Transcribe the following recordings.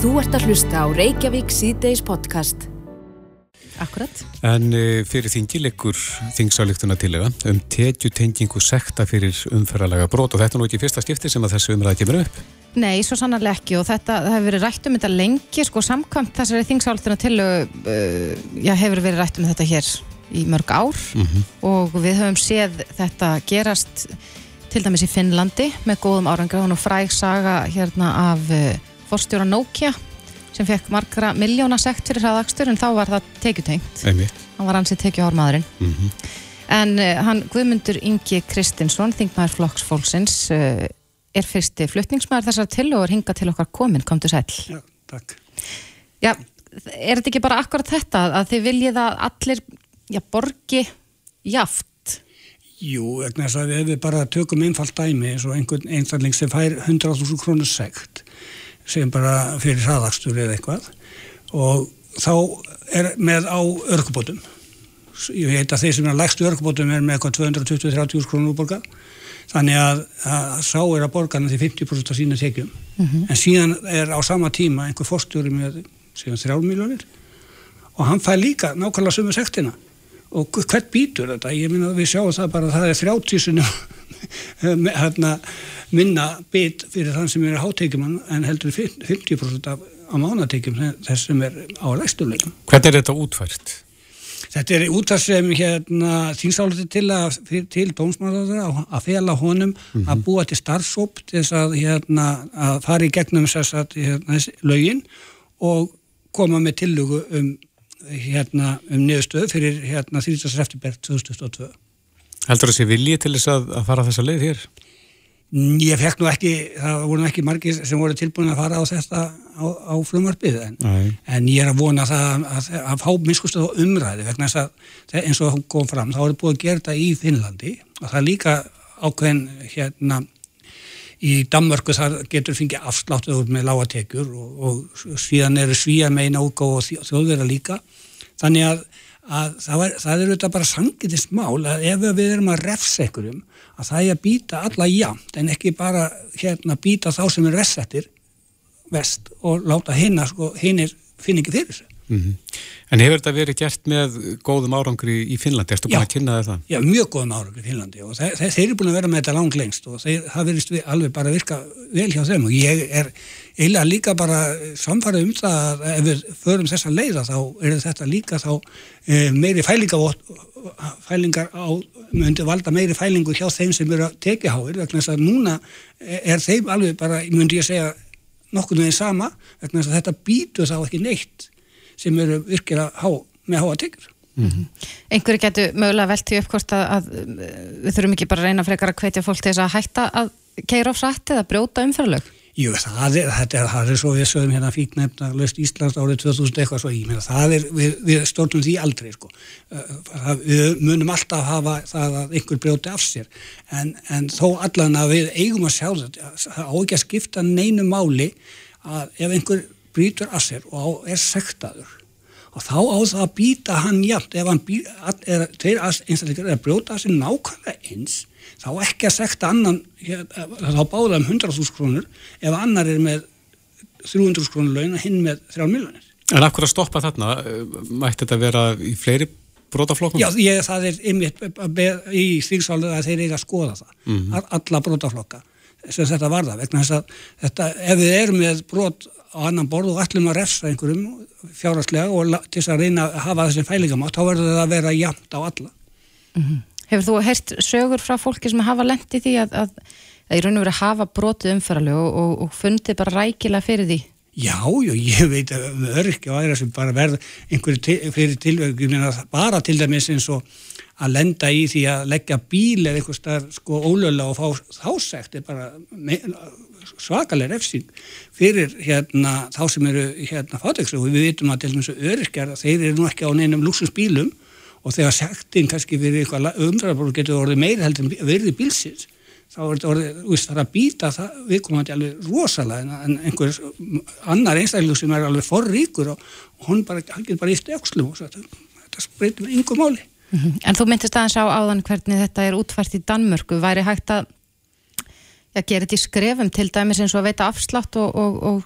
Þú ert að hlusta á Reykjavík síðdeis podcast. Akkurat. En uh, fyrir þingi leikur þingsáleiktuna tilega um tekjutengingu sekta fyrir umferðalega brot og þetta er nú ekki fyrsta skipti sem að þessu umræða kemur upp. Nei, svo sannarlega ekki og þetta það hefur verið rætt um þetta lengi sko samkvæmt þessari þingsáleiktuna tilegu uh, já, hefur verið rætt um þetta hér í mörg ár og við höfum séð þetta gerast til dæmis í Finnlandi með góðum árangra og fræg saga hérna af uh, forstjóra Nokia sem fekk margra miljóna sekt fyrir hraðakstur en þá var það tekjutengt. Einmitt. hann var ansið tekjuhármaðurinn. Mm en uh, hann Guðmundur Ingi Kristinsson þingmaður flokksfólksins uh, er fyrsti flutningsmaður þessar til og er hingað til okkar komin, komdu sæl Já, takk. Já, er þetta ekki bara akkurat þetta að þið viljið að allir já, borgi jaft? Jú, vegna þess að ef við bara tökum einfalt dæmi eins og einhvern einstakling sem fær 100.000 krónur sekt sem bara fyrir hraðakstur eða eitthvað. Og þá er með á örkubótum ég veit að þeir sem er að lægstu örkubótum er með eitthvað 220-30 krónur útborgað. Þannig að, að sá er að borga hann því 50% af sína tekjum. En síðan er á sama tíma einhver fórstjóri með síðan 3 miljónir og hann fær líka nákvæmlega sömu sektina og hvert býtur þetta? Ég minna að við sjáum það bara að það er 30 sinum hérna, minna bit fyrir þann sem er hátekjumann en heldur 50% af, af mánatekjum þess sem er á lægstuleikum Hvernig er þetta útfært? Þetta er út af sem hérna, þýnsáluti til, að, til dómsmálaður að fela honum að búa til starfsóp til þess að, hérna, að fara í gegnum þess að hérna, lögin og koma með tillugu um, hérna, um niðurstöðu fyrir hérna, 30. september 2022. Heldur það sé viljið til þess að, að fara þessa leið hér? Ég fekk nú ekki, það voru ekki margir sem voru tilbúin að fara á þetta á, á frumarpið en, en ég er að vona það að, að, að fá miskustu á umræði vegna þess að eins og það kom fram þá er búin að gera þetta í Finnlandi og það er líka ákveðin hérna í Danmörku þar getur fengið afsláttuð með lágatekjur og, og síðan eru svíja meina útgáð og þjóðverða líka þannig að, að það, var, það er auðvitað bara sangitist mál að ef við erum að refsa einhverjum að það er að býta alla jamt en ekki bara hérna býta þá sem er vestsettir vest og láta hinna sko, hinnir finn ekki fyrir þessu. Mm -hmm. En hefur þetta verið gert með góðum árangri í Finnlandi? Erstu búin að kynna þetta? Já, mjög góðum árangri í Finnlandi og þeir, þeir eru búin að vera með þetta langt lengst og þeir, það verist alveg bara virka vel hjá þeim og ég er eiginlega líka bara samfarið um það að ef við förum þessa leiða þá er þetta líka þá e, meiri fælingar á myndi valda meiri fælingu hjá þeim sem eru að tekja háir vegna þess að núna er þeim alveg bara, myndi ég segja nokkurnu þeim sama vegna þess að þetta býtu þá ekki neitt sem eru virkilega há, með háa tekjur. Mm -hmm. Einhverju getur mögulega veltið upp hvort að, að við þurfum ekki bara að reyna frekar að hvetja fólk til þess að hætta að keira á frætti eða brjóta umfæralög? Jú, það er, það er, það er svo við sögum hérna fíknefna löst Íslands árið 2000 eitthvað svo í, menn það er, við, við stjórnum því aldrei sko, það, við munum alltaf hafa það að einhver brjóti af sér, en, en þó allan að við eigum að sjá þetta, það á ekki að skipta neinu máli að ef einhver brýtur af sér og er sektaður og þá á það að býta hann jafnt ef hann býta, er, tveir einstakleikar er að brjóta sér nákvæmlega eins þá ekki að sekta annan þá báða um 100.000 krónur ef annar er með 300.000 krónur laun og hinn með 3 miljonir En hverju að stoppa þarna? Mætti þetta vera í fleiri brótaflokkum? Já, ég, það er einmitt í stíksálið að þeir eiga að skoða það mm -hmm. alla brótaflokka sem þetta varða vegna þess að þetta, ef við erum með brót á annan borð og ætlum að refsa einhverjum fjárhastlega og til þess að reyna að hafa þessi fælingamátt, þá verður það að vera jæmt á alla. Mm -hmm. Hefur þú heyrt sögur frá fólki sem hafa lendið því að, að, að í raun og verið hafa brotið umfæralegu og, og, og fundið bara rækilega fyrir því? Já, já, ég veit örkja og aðra sem bara verða einhverju til, fyrir tilvægum, bara til dæmis eins og að lenda í því að leggja bíl eða einhver starf sko ólöla og fá þásegt er bara svakalega refsing fyrir hérna þá sem eru hérna fátekslu og við vitum að til dæmis öryrkjar þeir eru nú ekki á neinum luxusbílum og þegar sektin kannski fyrir eitthvað umfærarbróð getur orðið meiri heldur en verði bílsins þá er þetta orðið, þú veist, það er að býta það viðkomandi alveg rosalega en einhver annar einstaklega sem er alveg forríkur og, og hún bara, hann getur bara íst ökslum og þetta, þetta spreytir með yngum máli Mm -hmm. En þú myndist aðeins á áðan hvernig þetta er útfært í Danmörku. Væri hægt að ja, gera þetta í skrefum til dæmis eins og að veita afslátt og, og, og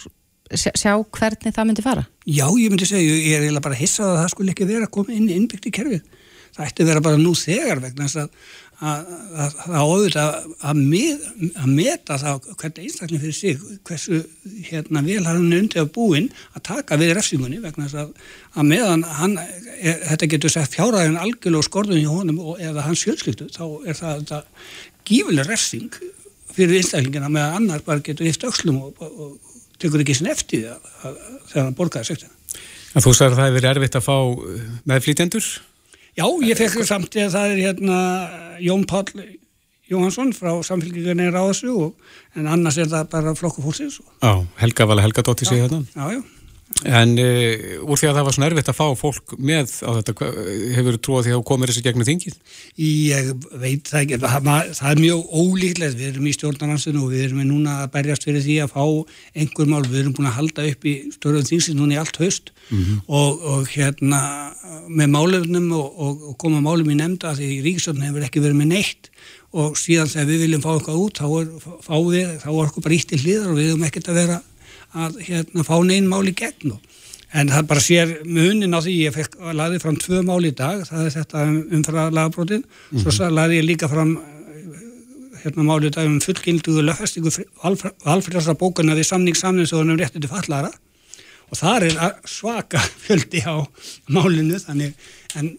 sjá hvernig það myndi fara? Já, ég myndi segja, ég er eiginlega bara hissað að það skulle ekki vera að koma inn innbyggt í kerfið. Það ætti að vera bara nú þegar vegna þess að að, með, að meta það hvernig einstaklega fyrir sig hversu hérna vel hann er undir að búin að taka við refsingunni vegna þess að, að meðan hann, er, þetta getur sett fjáraðin algjörlega skorðun í honum og, eða hans fjölskyldu þá er það þetta gífileg refsing fyrir einstaklingina meðan annar bara getur yfir ökslum og, og, og tekur ekki sinni eftir það þegar hann borgaði sektina. Þú sagði að það hefur erfitt að fá meðflýtjendur? Já, ég fekk samt að það er hérna Jón Pál Jóhansson frá samfélgjöginni ráðsug en annars er það bara flokku fólksins. Já, Helga Vala Helga Dóttir sé hérna. Já, já. En uh, úr því að það var svona erfitt að fá fólk með á þetta, hefur þú trúið því að þú komir þessi gegnum þingið? Ég veit það ekki, það, það er mjög ólíklegt, við erum í stjórnarnansinu og við erum núna að berjast fyrir því að fá einhver mál, við erum búin að halda upp í stjórnum þingsins núna í allt haust mm -hmm. og, og hérna með málefnum og, og, og koma málum í nefnda því Ríkisvöldin hefur ekki verið með neitt og síðan þegar við viljum fá eitthvað út þá er, við, þá er okkur bara ítt í hliðar og við höfum ekkert að vera að hérna, fá neinn mál í gegn en það bara sér munin á því ég fekk að laði fram tvö mál í dag það er þetta um, umfraðalagabrótin mm -hmm. svo laði ég líka fram hérna mál í dag um fullgilduðu löfestingu valfræðsra bókuna við samning samningsóðunum réttið til fallara og það er svaka fjöldi á málinu þannig en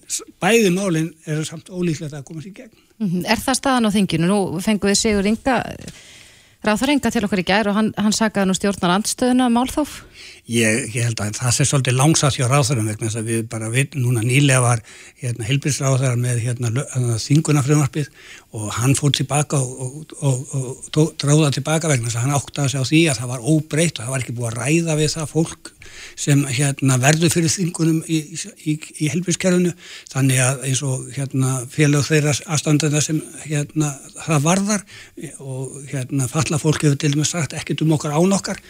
bæði málin eru samt ólíklegt að komast í gegn. Mm -hmm. Er það staðan á þinginu? Nú fengum við Sigur Inga ráður enga til okkur í gær og hann, hann sagaði nú stjórnar andstöðuna málþóf? Ég, ég held að það sé svolítið langsat hjá ráðurum vegna þess að við bara við, núna nýlega var hérna, heilbíðsráður með hérna, þingunafröðmarpið og hann fór tilbaka og, og, og, og dráða tilbaka vegna þess að hann átti að segja á því að það var óbreytt og það var ekki búið að ræða við það fólk sem hérna, verður fyrir þingunum í, í, í helbilskerfunu þannig að eins og hérna, félag þeirra aðstandana sem hérna, það varðar og hérna, falla fólk hefur til og með sagt ekkert um okkar án okkar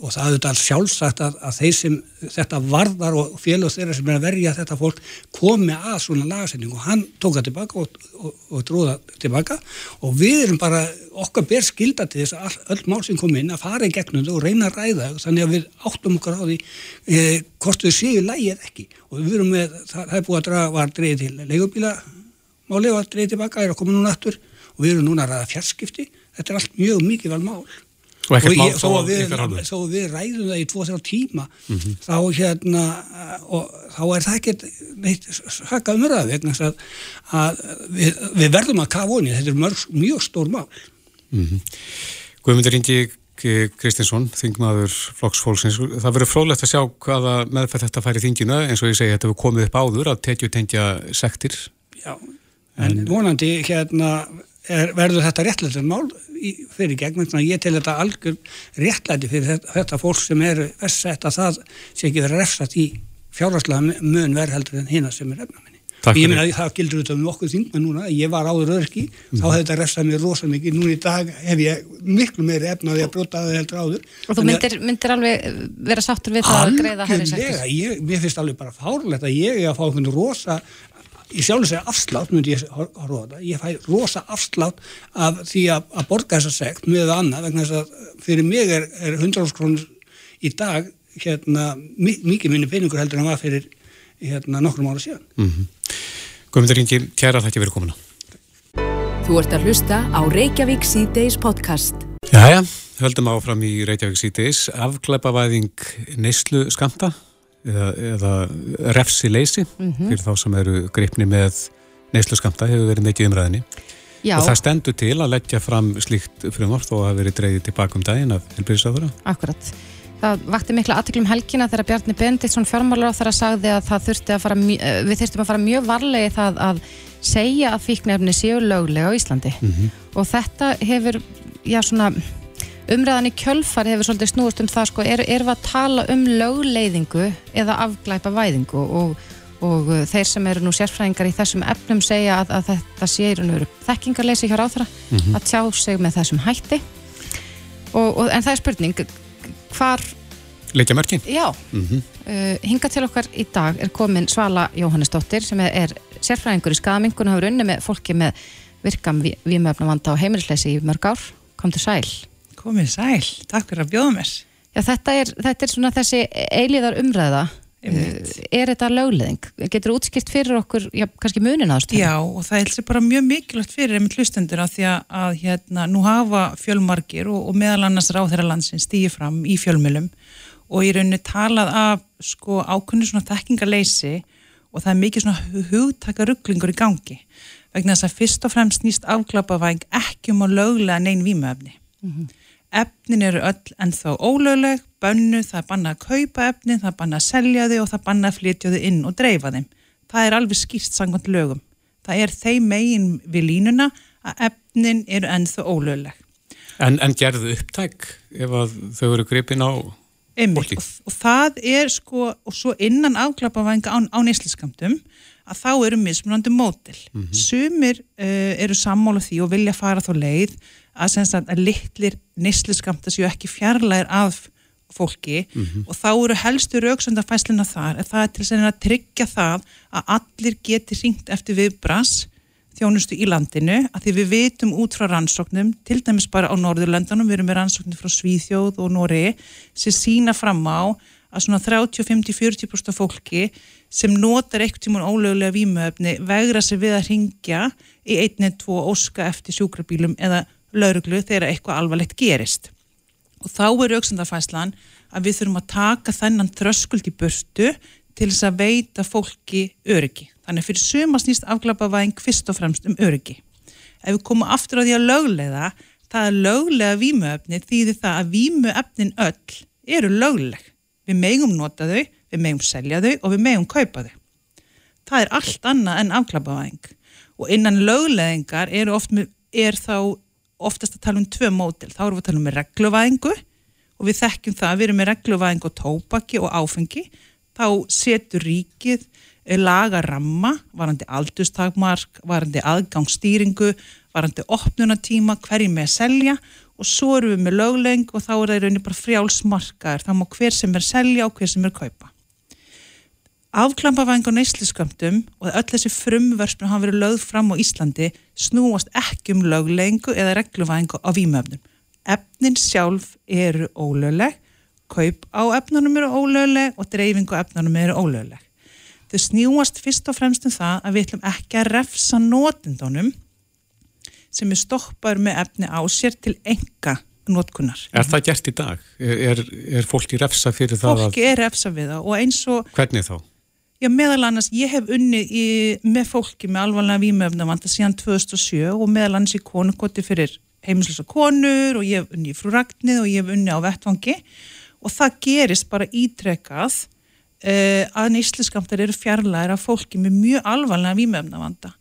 og það hefur alls sjálfsagt að, að þeir sem þetta varðar og félag þeirra sem er að verja þetta fólk komi að svona lagasending og hann tók það tilbaka og, og, og dróða tilbaka. Og við erum bara okkar ber skilda til þess að öll mál sem kom inn að fara í gegnum og reyna að ræða þannig að við áttum okkar á því eh, hvort þau séu lægi eða ekki. Og við verum með, það, það er búið að draga var dreigið til leigubíla máli og dreigið tilbaka, er að koma núna aftur. Og við erum núna að ræða fjarskipti. Þetta er allt mjög mikið val mál. Og, og ég, þó, að við, þó að við ræðum það í tvo-þrjá tíma mm -hmm. þá hérna og, þá er það ekkert neitt svaka umröða vegna að, að við, við verðum að kafa onni þetta. Er mörg, mjög stór mál. Mm -hmm. Guðmundur Ingi Kristinsson, þingmaður flokksfólksins, það verður frólægt að sjá hvaða meðferð þetta fær í þingina eins og ég segi þetta hefur komið upp áður að tekju tengja sektir. Já, en, en vonandi hérna er, verður þetta réttlættir mál í, fyrir gegn, ég tel þetta algjör réttlætti fyrir þetta, þetta fólk sem er vestsett að það sé ekki verið refsat í fjárhagslega mun verðheldur en hina sem er efna ég meina það gildur út af okkur þingma núna. Ég var áður örki, mm. þá hefði þetta refsað mér rosa mikið, nú í dag hef ég miklu meiri efnaði að brota það heldur áður. Og þú myndir, myndir alveg vera sáttur við það að greiða hæri sættis mér finnst alveg bara fárlegt að ég er að fá einhvern rosa í sjálf og segja afslátt myndi ég horfa ég fæ rosa afslátt af því að, að borga þessa sekt með annað vegna þess að fyrir mig er, er 100 krónur í dag hérna mikið minni peningur heldur en það var fyrir hérna nokkrum ára síðan. Mm -hmm. Guðmundur Ingi, kæra þakki fyrir komuna. Þú ert að hlusta á Reykjavík C-Days podcast. Jæja, höldum áfram í Reykjavík C-Days. Afkleipavæðing neyslu skamta eða, eða refsi leysi mm -hmm. fyrir þá sem eru greipni með neyslu skamta hefur verið mikið umræðinni Já. og það stendur til að leggja fram slíkt frumvort og að verið dreyðið tilbaka um daginn af helbíðisafura Akkurat það vakti mikla aðtöklum helgina þegar Bjarni Benditsson fjármálar á þeirra sagði að þurfti að fara eh, við þurftum að fara mjög varlegi það að segja að fíknefni séu löglega á Íslandi mm -hmm. og þetta hefur já svona umræðan í kjölfar hefur svolítið snúist um það sko, er, erum við að tala um lögleiðingu eða afglæpa væðingu og, og uh, þeir sem eru nú sérfræðingar í þessum efnum segja að, að þetta sé þekkingarleysi hjá ráþra mm -hmm. að tjá sig með þessum hætti og, og, en það er spurning hvar Leikja mörgin? Já, mm -hmm. uh, hinga til okkar í dag er komin Svala Jóhannesdóttir sem er, sérfræðingur í skadamingun og hefur unni með fólki með virkam vímöfnavanda á heimilisleysi í mörg ár. Kom til sæl. Komið sæl, takk fyrir að bjóða mér. Já, þetta er, þetta er svona þessi eilíðar umræða. Uh, Er þetta lögleðing? Getur útskipt fyrir okkur, já, kannski munin ástu? Já, og það er bara mjög mikilvægt fyrir einmitt hlustendur að því að, að hérna, nú hafa fjölmargir og, og meðal annars ráðherra landsins stýði fram í fjölmjölum og í rauninni talað af sko ákunni svona þekkingarleysi og það er mikið svona hugtaka rugglingur í gangi vegna þess að fyrst og fremst snýst afklapavæng ekki um að löglega neinn vímuefni. Efnin eru öll ennþá ólögleg, bönnu, það er bannað að kaupa efnin, það er bannað að selja þau og það er bannað að flytja þau inn og dreifa þeim. Það er alveg skýrt sangvænt lögum. Það er þeim megin við línuna að efnin eru ennþá ólögleg. En, en gerðu upptæk ef þau eru gripin á Fólki. og, og það er sko, og svo innan afklapavæðinga á, á neysliskamtum, að þá eru mismunandi mótil. Sumir uh, eru sammála því og vilja fara þá leið að, að litlir neysliskamta séu ekki fjarlægir af fólki. Og þá eru helstu rauksöndafæslina þar að það er til að tryggja það að allir geti ringt eftir viðbras þjónustu í landinu að því við vitum út frá rannsóknum til dæmis bara á Norðurlöndunum, við erum með rannsóknum frá Svíþjóð og Nóri sem sína fram á að svona 30-50-40% af fólki sem notar eitthvað tímun ólögulega vímuöfni vegra sig við að ringja í einni, tvo óska eftir sjúkrabílum eða lauruglu þegar eitthvað alvarlegt gerist og þá er auksendafæslan að við þurfum að taka þennan þröskuld í burtu til þess að veita fólki öryggi. Þannig fyrir suma snýst afglapavæðing fyrst og fremst um öryggi. Ef við komum aftur á því að löglega, það er löglega vímuefni þýðir það að vímuefnin öll eru lögleg. Við megum nota þau, við megum selja þau og við megum kaupa þau. Það er allt annað en afglapavæðing. Og innan lögleðingar er, með- er þá oftast að tala um tvö mótil. Þá erum við að tala um regluvæðingu og við þekkjum það að við erum með regluvæðingu á tóbaki og áfengi. Þá setur ríkið eh, laga ramma, varandi aldurstakmark, varandi aðgangsstýringu, varandi opnunatíma, hverju með að selja og svo erum við með lögleðing og þá er það í rauninni bara frjálsmarkaðar. Það má hver sem er selja og hver sem er kaupa afklampavæðing á neysliskömmtum og öll þessi frumvörspun hafa verið lögð fram á Íslandi snúast ekki um löglengu eða regluvæðingu á vímöfnum. Efnin sjálf eru ólögleg, kaup á efnunum eru ólögleg og dreifingu á efnunum eru ólögleg. Þau snúast fyrst og fremst um það að við ætlum ekki að refsa notendunum sem er stoppaður með efni á sér til enga notkunar. Er það gert í dag? Er, er fólki refsa fyrir það Fólki er refsa við það og eins og að, hvernig þá? Já, meðal annars, ég hef unnið í, með fólki með alvarlega vímöfnavanda síðan 2007 og meðal annars í konukoti fyrir heimislösa konur og ég hef unnið í frú Ragnið og ég hef unnið á vettvangi. Og það gerist bara ítrekað uh, að neysliskamtar eru fjarlæðir af fólki með mjög alvarlega vímöfnavanda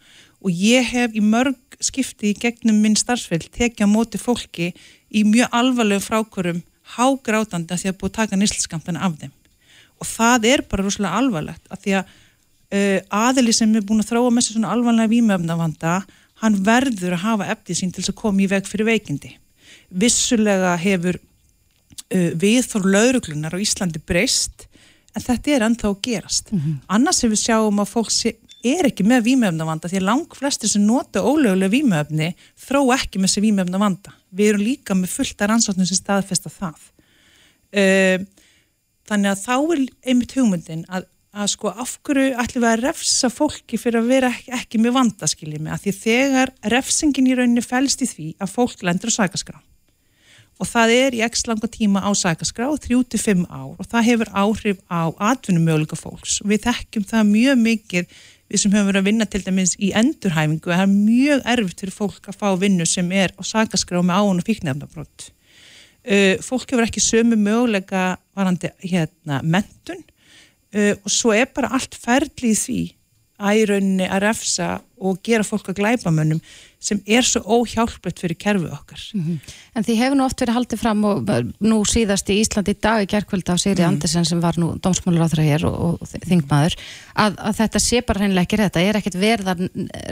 og ég hef í mörg skipti í gegnum minn starfsfell tekið á móti fólki í mjög alvarlegu frákurum hágrátandi að því að búið að taka neysliskamtana af þeim og það er bara rosalega alvarlegt að því að uh, aðili sem er búin að þróa með sér svona alvarlega vímöfnavanda hann verður að hafa efni sín til þess að koma í veg fyrir veikindi. Vissulega hefur uh, viðþór lauruglunar á Íslandi breyst en þetta er ennþá að gerast. Annars ef við sjáum að fólk sé, er ekki með vímöfnavanda því að lang flestir sem nota ólögulega vímöfni þró ekki með sér vímöfnavanda við erum líka með fullt að rannsóknum sem staðfesta það. Uh, þannig að þá er einmitt hugmyndin að, að sko af hverju ætlum við að refsa fólki fyrir að vera ekki, ekki með vanda skiljið mig, að því þegar refsingin í rauninni fælst í því að fólk lendur á sækaskrá og það er í x langa tíma á sækaskrá 3-5 ár og það hefur áhrif á atvinnumjöluga fólks. Við þekkjum það mjög mikið við sem höfum verið að vinna til dæmis í endurhæfingu það er mjög erfitt fyrir fólk að fá vinnu sem er á sækaskrá með án og fíknefnabrott uh, fólk hefur ekki sömu möguleika varandi hérna mentun uh, og svo er bara allt ferli í því að í rauninni að refsa og gera fólk að glæpamönnum sem er svo óhjálprætt fyrir kerfið okkar. En því hefur nú oft verið haldið fram og nú síðast í Íslandi í dag í gerkvölda á Sigri Andersen sem var nú dómsmálur á þeirra hér og, og þingmaður að, að þetta sé bara hreinlega ekki það er ekkert verið að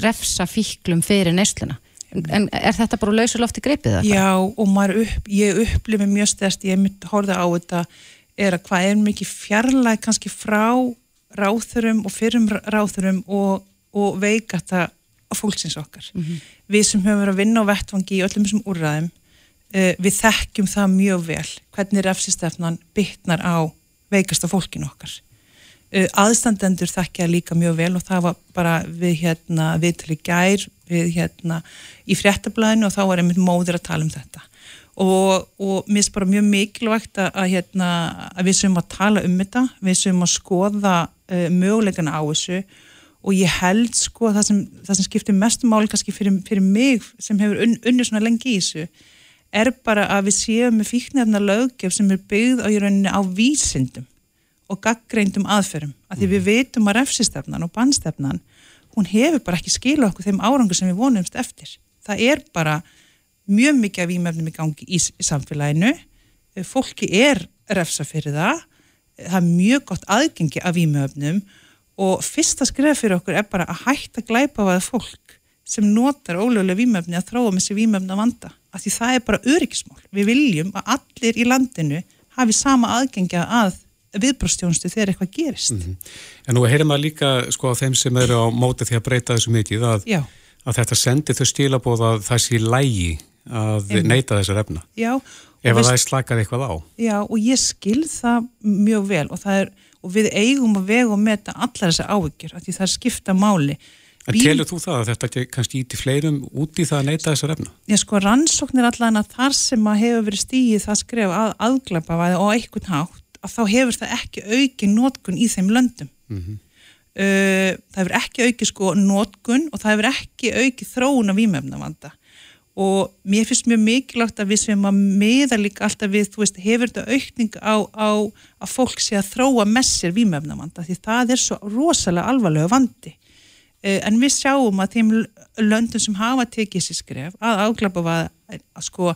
refsa fíklum fyrir neysluna. En er þetta bara lausulofti greipið það? Já og maður upp, ég upplifi mjög stærst, ég mitt horfði á þetta er að hvað er mikið fjarlæg kannski frá ráþurum og fyrrum ráþurum og, og veikata fólksins okkar. Við sem höfum verið að vinna á vettvangi í öllum þessum úrræðum uh, við þekkjum það mjög vel hvernig refsistefnan bytnar á veikasta fólkinu okkar aðstandendur þekkja líka mjög vel og það var bara við hérna við til í gær við hérna í fréttablaðinu og þá var einmitt móður að tala um þetta. Og, og mér finnst bara mjög mikilvægt að, að, hérna, að við sem að tala um þetta, við sem að skoða uh, möguleikana á þessu. Og ég held sko það sem, það sem skiptir mestu máli kannski fyrir, fyrir mig sem hefur un, unnið svona lengi í þessu er bara að við séum með fíknefna löggef sem er byggð á rauninni á vísindum og gaggreindum aðferðum, að því við veitum að refsistefnan og bannstefnan hún hefur bara ekki skila okkur þeim árangur sem við vonumst eftir. Það er bara mjög mikið af výmefnum í gangi í, í samfélaginu, fólki er refsa fyrir það, það er mjög gott aðgengi af výmefnum og fyrsta skref fyrir okkur er bara að hætta glæpa á það fólk sem notar ólögulega výmefni að þróa með sér výmefna vanda, af því það er bara öryggismál. Við viljum að allir í landinu hafi sama aðgengja að viðbrostjónustu þegar eitthvað gerist. Mm -hmm. En nú heyrir maður líka sko á þeim sem eru á móti því að breyta þessu mikið að, að þetta sendir þau stílabóð að það sé lægi að Einnig. neyta þessar efna. Já. Ef að það er slakað eitthvað á. Já og ég skil það mjög vel og, er, og við eigum að vega og meta allar þessar áhyggjur því það skipta máli. En Bíl... telur þú það að þetta kannski íti fleirum út í það að neyta þessar efna? Já sko rannsóknir allan að þar sem að hefur verið stíið það skref að aðglapa og eitthvað hátt að þá hefur það ekki auki nótkun í þeim löndum. Mm -hmm. uh, það hefur ekki auki sko nótkun og það hefur ekki auki þróun af výmefnavanda og mér finnst mjög mikilvægt að við sem að meða líka alltaf við, þú veist, hefur þetta aukning á, á að fólk sé að þróa messir výmefnavanda því það er svo rosalega alvarlega vandi. Uh, en við sjáum að þeim löndum sem hafa tekið sér skref að áglapa að, að sko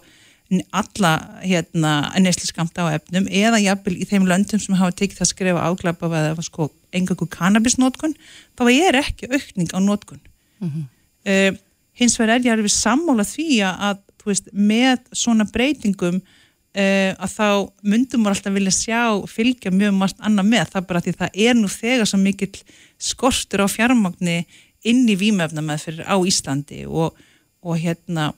alla hérna neysliskamta á efnum eða jafnvel í þeim löndum sem hafa tekið það skrifa áglapa eða sko engangu kannabisnótkun þá er ekki aukning á nótkun mm -hmm. uh, hins vegar er ég við sammála því að veist, með svona breytingum uh, að þá myndum við alltaf vilja sjá fylgja mjög margt annað með það bara því það er nú þegar svo mikill skortur á fjármagni inn í výmöfna með fyrir á Íslandi og, og hérna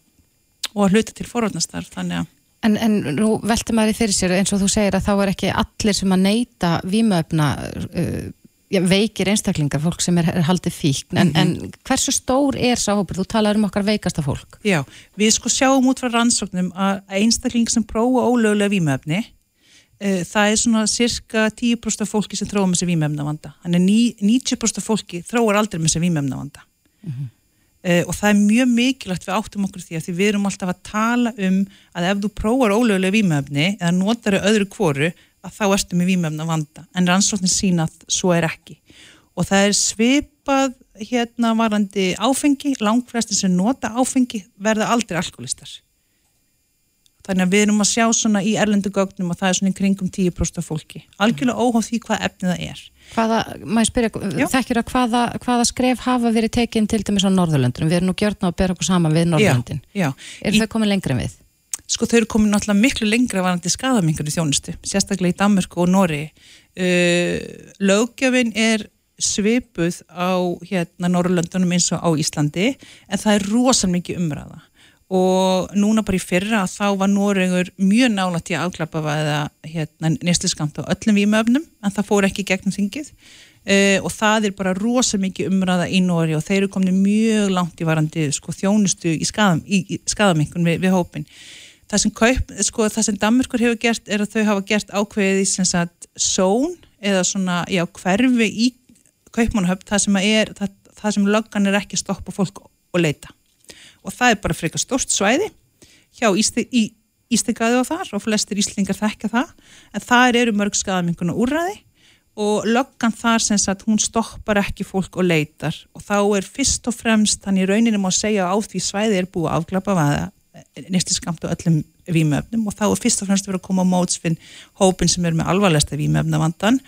og hluta til forvarnastarf þannig að En, en nú velti maður í fyrir sér eins og þú segir að þá er ekki allir sem að neyta výmöfna uh, veikir einstaklingar, fólk sem er, er haldið fíkn, en, mm -hmm. en hversu stór er sá hópur? Þú talaður um okkar veikasta fólk Já, við sko sjáum út frá rannsóknum að einstakling sem prófa ólögulega výmöfni uh, það er svona cirka 10% af fólki sem þróa með sér výmöfna vanda, þannig 90% af fólki þróar aldrei með sér výmöfna vanda mm -hmm. Uh, og það er mjög mikilvægt við áttum okkur því að því við erum alltaf að tala um að ef þú prófar ólögulega výmöfni eða notar öðru kvoru að þá ertu með výmöfna vanda en rannsóknin sína að svo er ekki. Og það er svipað hérna varandi áfengi. Langflestin sem nota áfengi verða aldrei alkoholistar þannig að við erum að sjá svona í erlendu gögnum og það er svona í kringum 10% af fólki. Algjörlega óháð því hvað efnið það er. Hvaða, maður spyrja, þekkir að hvaða, hvaða skref hafa verið tekinn til dæmis á Norðurlöndunum, við erum nú gjörna að bera okkur saman við Norðurlöndin, já, já. er þau komið lengra en við? Sko þau eru komið náttúrulega miklu lengra varandi skadamingar í þjónustu, sérstaklega í Danmörku og Nóri uh, löggjöfin er svipuð á hérna Norðurlöndunum eins og á Íslandi en það er rosalega mikið umræða og núna bara í fyrra þá var Nóregur mjög nála til að afklappa eða hérna, nýstiskamta á öllum výmöfnum en það fór ekki gegnum þingið. Uh, og það er bara rosa mikið umræða í Nóri og þeir eru komni mjög langt í varandi sko, þjónustu í, skadam, í, í skadamingun við, við hópin það sem, kaup, sko, það sem Danmarkur hefur gert er að þau hafa gert ákveðið í són eða svona já, hverfi í kaupmannhöfn það sem, það, það sem löggan er ekki stoppa fólk og leita og það er bara frekar stort svæði hjá Ístingaði og þar og flestir Íslingar þekka það. En það eru mörg skadaminguna úrraði og löggan þar sem sagt hún stoppar ekki fólk og leitar. Og þá er fyrst og fremst þannig rauninni má segja á því svæði er búið afglapa vaða nýstiskamt og öllum výmöfnum og þá er fyrst og fremst verið að koma á mótsfinn hópin sem er með alvarlegsta výmöfna vandan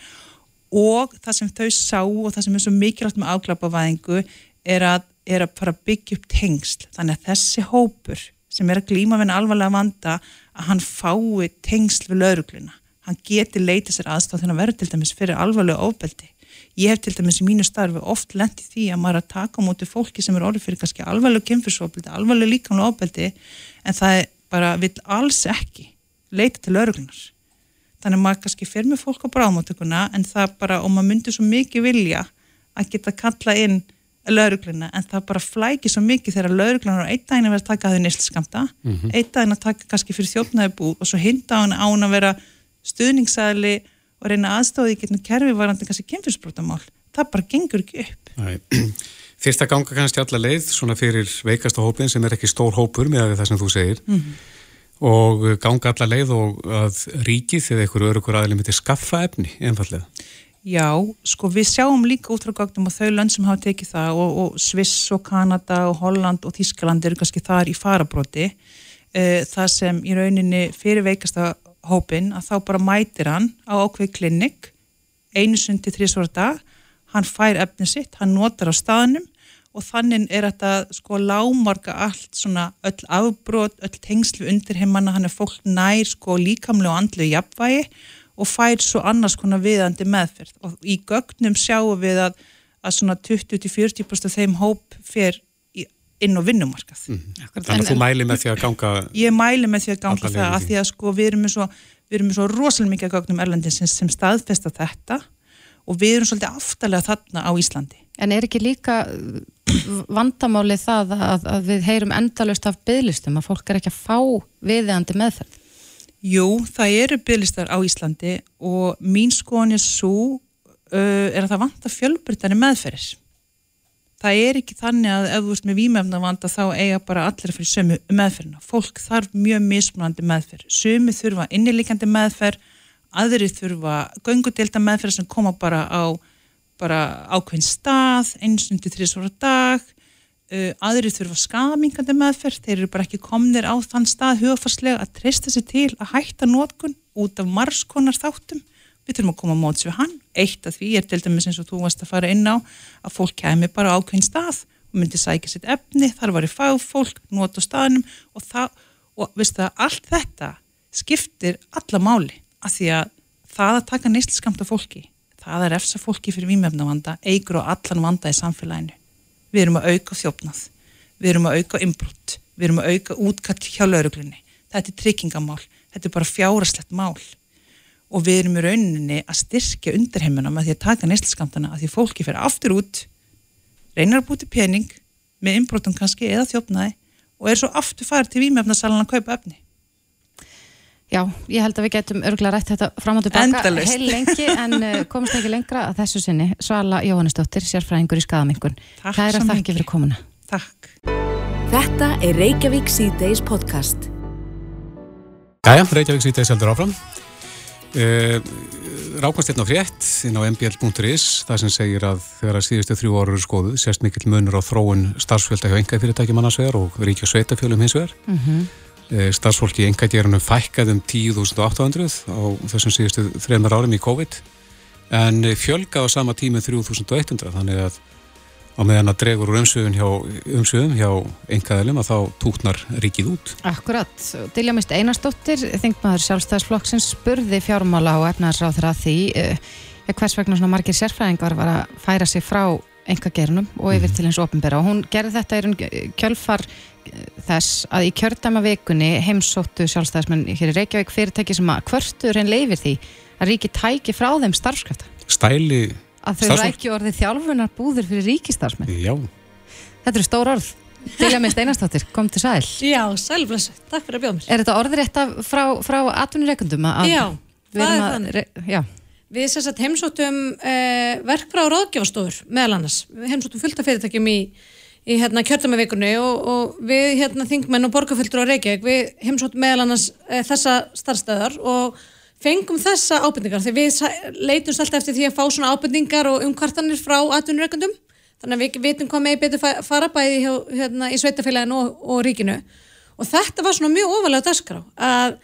og það sem þau sá og það sem er svo mikilvægt með afglapa vaðingu er að er að fara að byggja upp tengsl. Þannig að þessi hópur sem er að glýma við alvarlega vanda að hann fái tengsl við laurugluna hann geti leitið sér aðstáð þegar hann verður til dæmis fyrir alvarlega ofbeldi. Ég hef til dæmis í mínu starfi oft lendið því að maður að taka á móti fólki sem er orðið fyrir kannski alvarlega kemfyrsofbeldi, alvarlega líkamlega ofbeldi en það bara vill alls ekki leita til öruglunar þannig að maður kannski fer með fólk á bráðmáttökuna en það bara, og maður myndir svo mikið vilja að geta kalla inn laurugluna, en það bara flækir svo mikið þegar lauruglunar á einn daginn að vera að taka þau nýstskamta, mm -hmm. einn daginn að taka kannski fyrir þjófnaði búð og svo hinda á hann án að vera stuðningsæli og reyna aðstóði í getnum kerfi varandi kannski kemfyrsbrótamál það bara gengur ekki upp. Æ, Fyrst að ganga kannski alla leið svona fyrir veikasta hópin sem er ekki stór hópur með það sem þú segir. Mm -hmm og ganga alla leið og að ríkið eða einhverju örugur aðeins myndi skaffa efni einfallega. Já, sko við sjáum líka út frá gagnum og þau lönd sem hafa tekið það og, og Sviss og Kanada og Holland og Þískaland eru kannski þar í farabróti e, það sem í rauninni fyrir veikasta hópin að þá bara mætir hann á ákveð klinik einu sundi þrísvara dag. Hann fær efni sitt, hann notar á staðnum og þannig er þetta sko lámarka allt svona öll afbrót, öll tengslu undir heimanna, hann er fólk nær sko líkamlega og andlu jafnvægi og fær svo annars konar viðandi meðferð og í gögnum sjáum við að, að svona 20-40% af þeim hóp fer inn á vinnumarkað. Mm. Þannig að þú mæli með því að ganga... Ég mæli með því að ganga það að því að sko við erum með svo, svo rosalega mikið gögnum erlendins sem staðfesta þetta og við erum svolítið aftalega þarna á Íslandi. En er ekki líka vandamáli það að, að við heyrum endalust af bygglistum að fólk er ekki að fá viðeandi meðferð? Jú, það eru bygglistar á Íslandi og mín skoðan er svo uh, er að það vanta fjölbrytani meðferðis. Það er ekki þannig að ef þú ert með výmefna vanda þá eiga bara allir fyrir sömu meðferðina. Fólk þarf mjög mismunandi meðferð. Sömu þurfa innilíkandi meðferð, aðri þurfa göngudelta meðferð sem koma bara á bara ákveðin stað, einsundi þrjusvara dag, uh, aðri þurfa skamingandi meðferð, þeir eru bara ekki komnir á þann stað hugafarslega að treysta sér til að hætta nótkun út af margskonar þáttum. Við þurfum að koma á móts við hann. Eitt af því er til dæmis eins og þú varst að fara inn á að fólk kemi bara ákveðin stað og myndi sækja sitt efni, þar var í fagfólk, nót á staðnum og það, og veistu það, allt þetta skiptir alla máli að því að það að taka neysliskamta fólki það er efsa fólki fyrir výmefnavanda eigur og allan vanda í samfélaginu við erum að auka þjófnað. Við erum að auka inbrott við erum að auka útkatt hjá lauruglunni þetta er tryggingamál, þetta er bara fjáraslegt mál. Og við erum í rauninni að styrkja undirheimuna með því að taka neysliskamtana að því fólki fyrir aftur út reynar að búti pening með inbrottum kannski eða þjófnaði og er svo aftur farið til výmefnasalan að kaupa efni Já, ég held að við getum örgulega rætt þetta fram og tilbaka heil lengi en uh, komast ekki lengra að þessu sinni. Svala Jóhannesdóttir, sérfræðingur í skadamingun Kæra þakki fyrir komuna. Takk. Þetta er Reykjavík C-Days podcast. Jæja, Reykjavík C-Days heldur áfram. Uh, Rákast hérna á frétt inn á mbl.is það sem segir að þegar að síðustu þrjú orður skoðu sérst mikill munur á þróun starfsfjölda hjá enga fyrirtækjum annars vegar og ríkja sveitafjölum hins vegar. Mm -hmm. Eh, starfsfólki í engagerunum fækkað um 10.800 á þessum síðustu þreymar árum í COVID en fjölgað á sama tími 3.100 þannig að á meðan að dregur úr umsöðum hjá, umsöðum hjá engaðilum að þá tútnar ríkið út. Akkurat, Dilja Mist Einarstóttir, þingmaður sjálfstæðsflokksins spurði fjármála og efnaðarsráður að því eh, hvers vegna svona margir sérfræðingar var að færa sig frá engagerunum og yfir mm. til eins ofinbera og hún gerði þetta í kjölfar þess að í kjördæma vikunni heimsóttu sjálfstæðismenn hér í Reykjavík fyrirtæki sem að hvertur henn leifir því að ríki tæki frá þeim starfskrafta. Stæli að þau rækju orðið þjálfunar búður fyrir ríkistarfsmenn Já. Þetta eru stór orð. Dilja með Steinastóttir, kom til sæl. Já, sælblessu, takk fyrir að bjóða mér. Er þetta orðrétta frá, frá atvinnureikundum? Já, það er þannig. Já. Við sérst að heimsóttum eh, verkfrá ráðgjafastofur meðal annars, heimsóttum fullta fyrirtækjum í í hérna kjörðamavikunni og, og við hérna þingmenn og borgarfylgdur á Reykjavík við heimsóttum meðal annars e, þessa starfstæðar og fengum þessa ábyrningar því við leitumst alltaf eftir því að fá svona ábyrningar og umkvartanir frá atvinnureikandum þannig að við veitum hvað með betur fara bæði hjá, hérna, í sveitafélaginu og, og ríkinu og þetta var svona mjög ofalega dagskrá að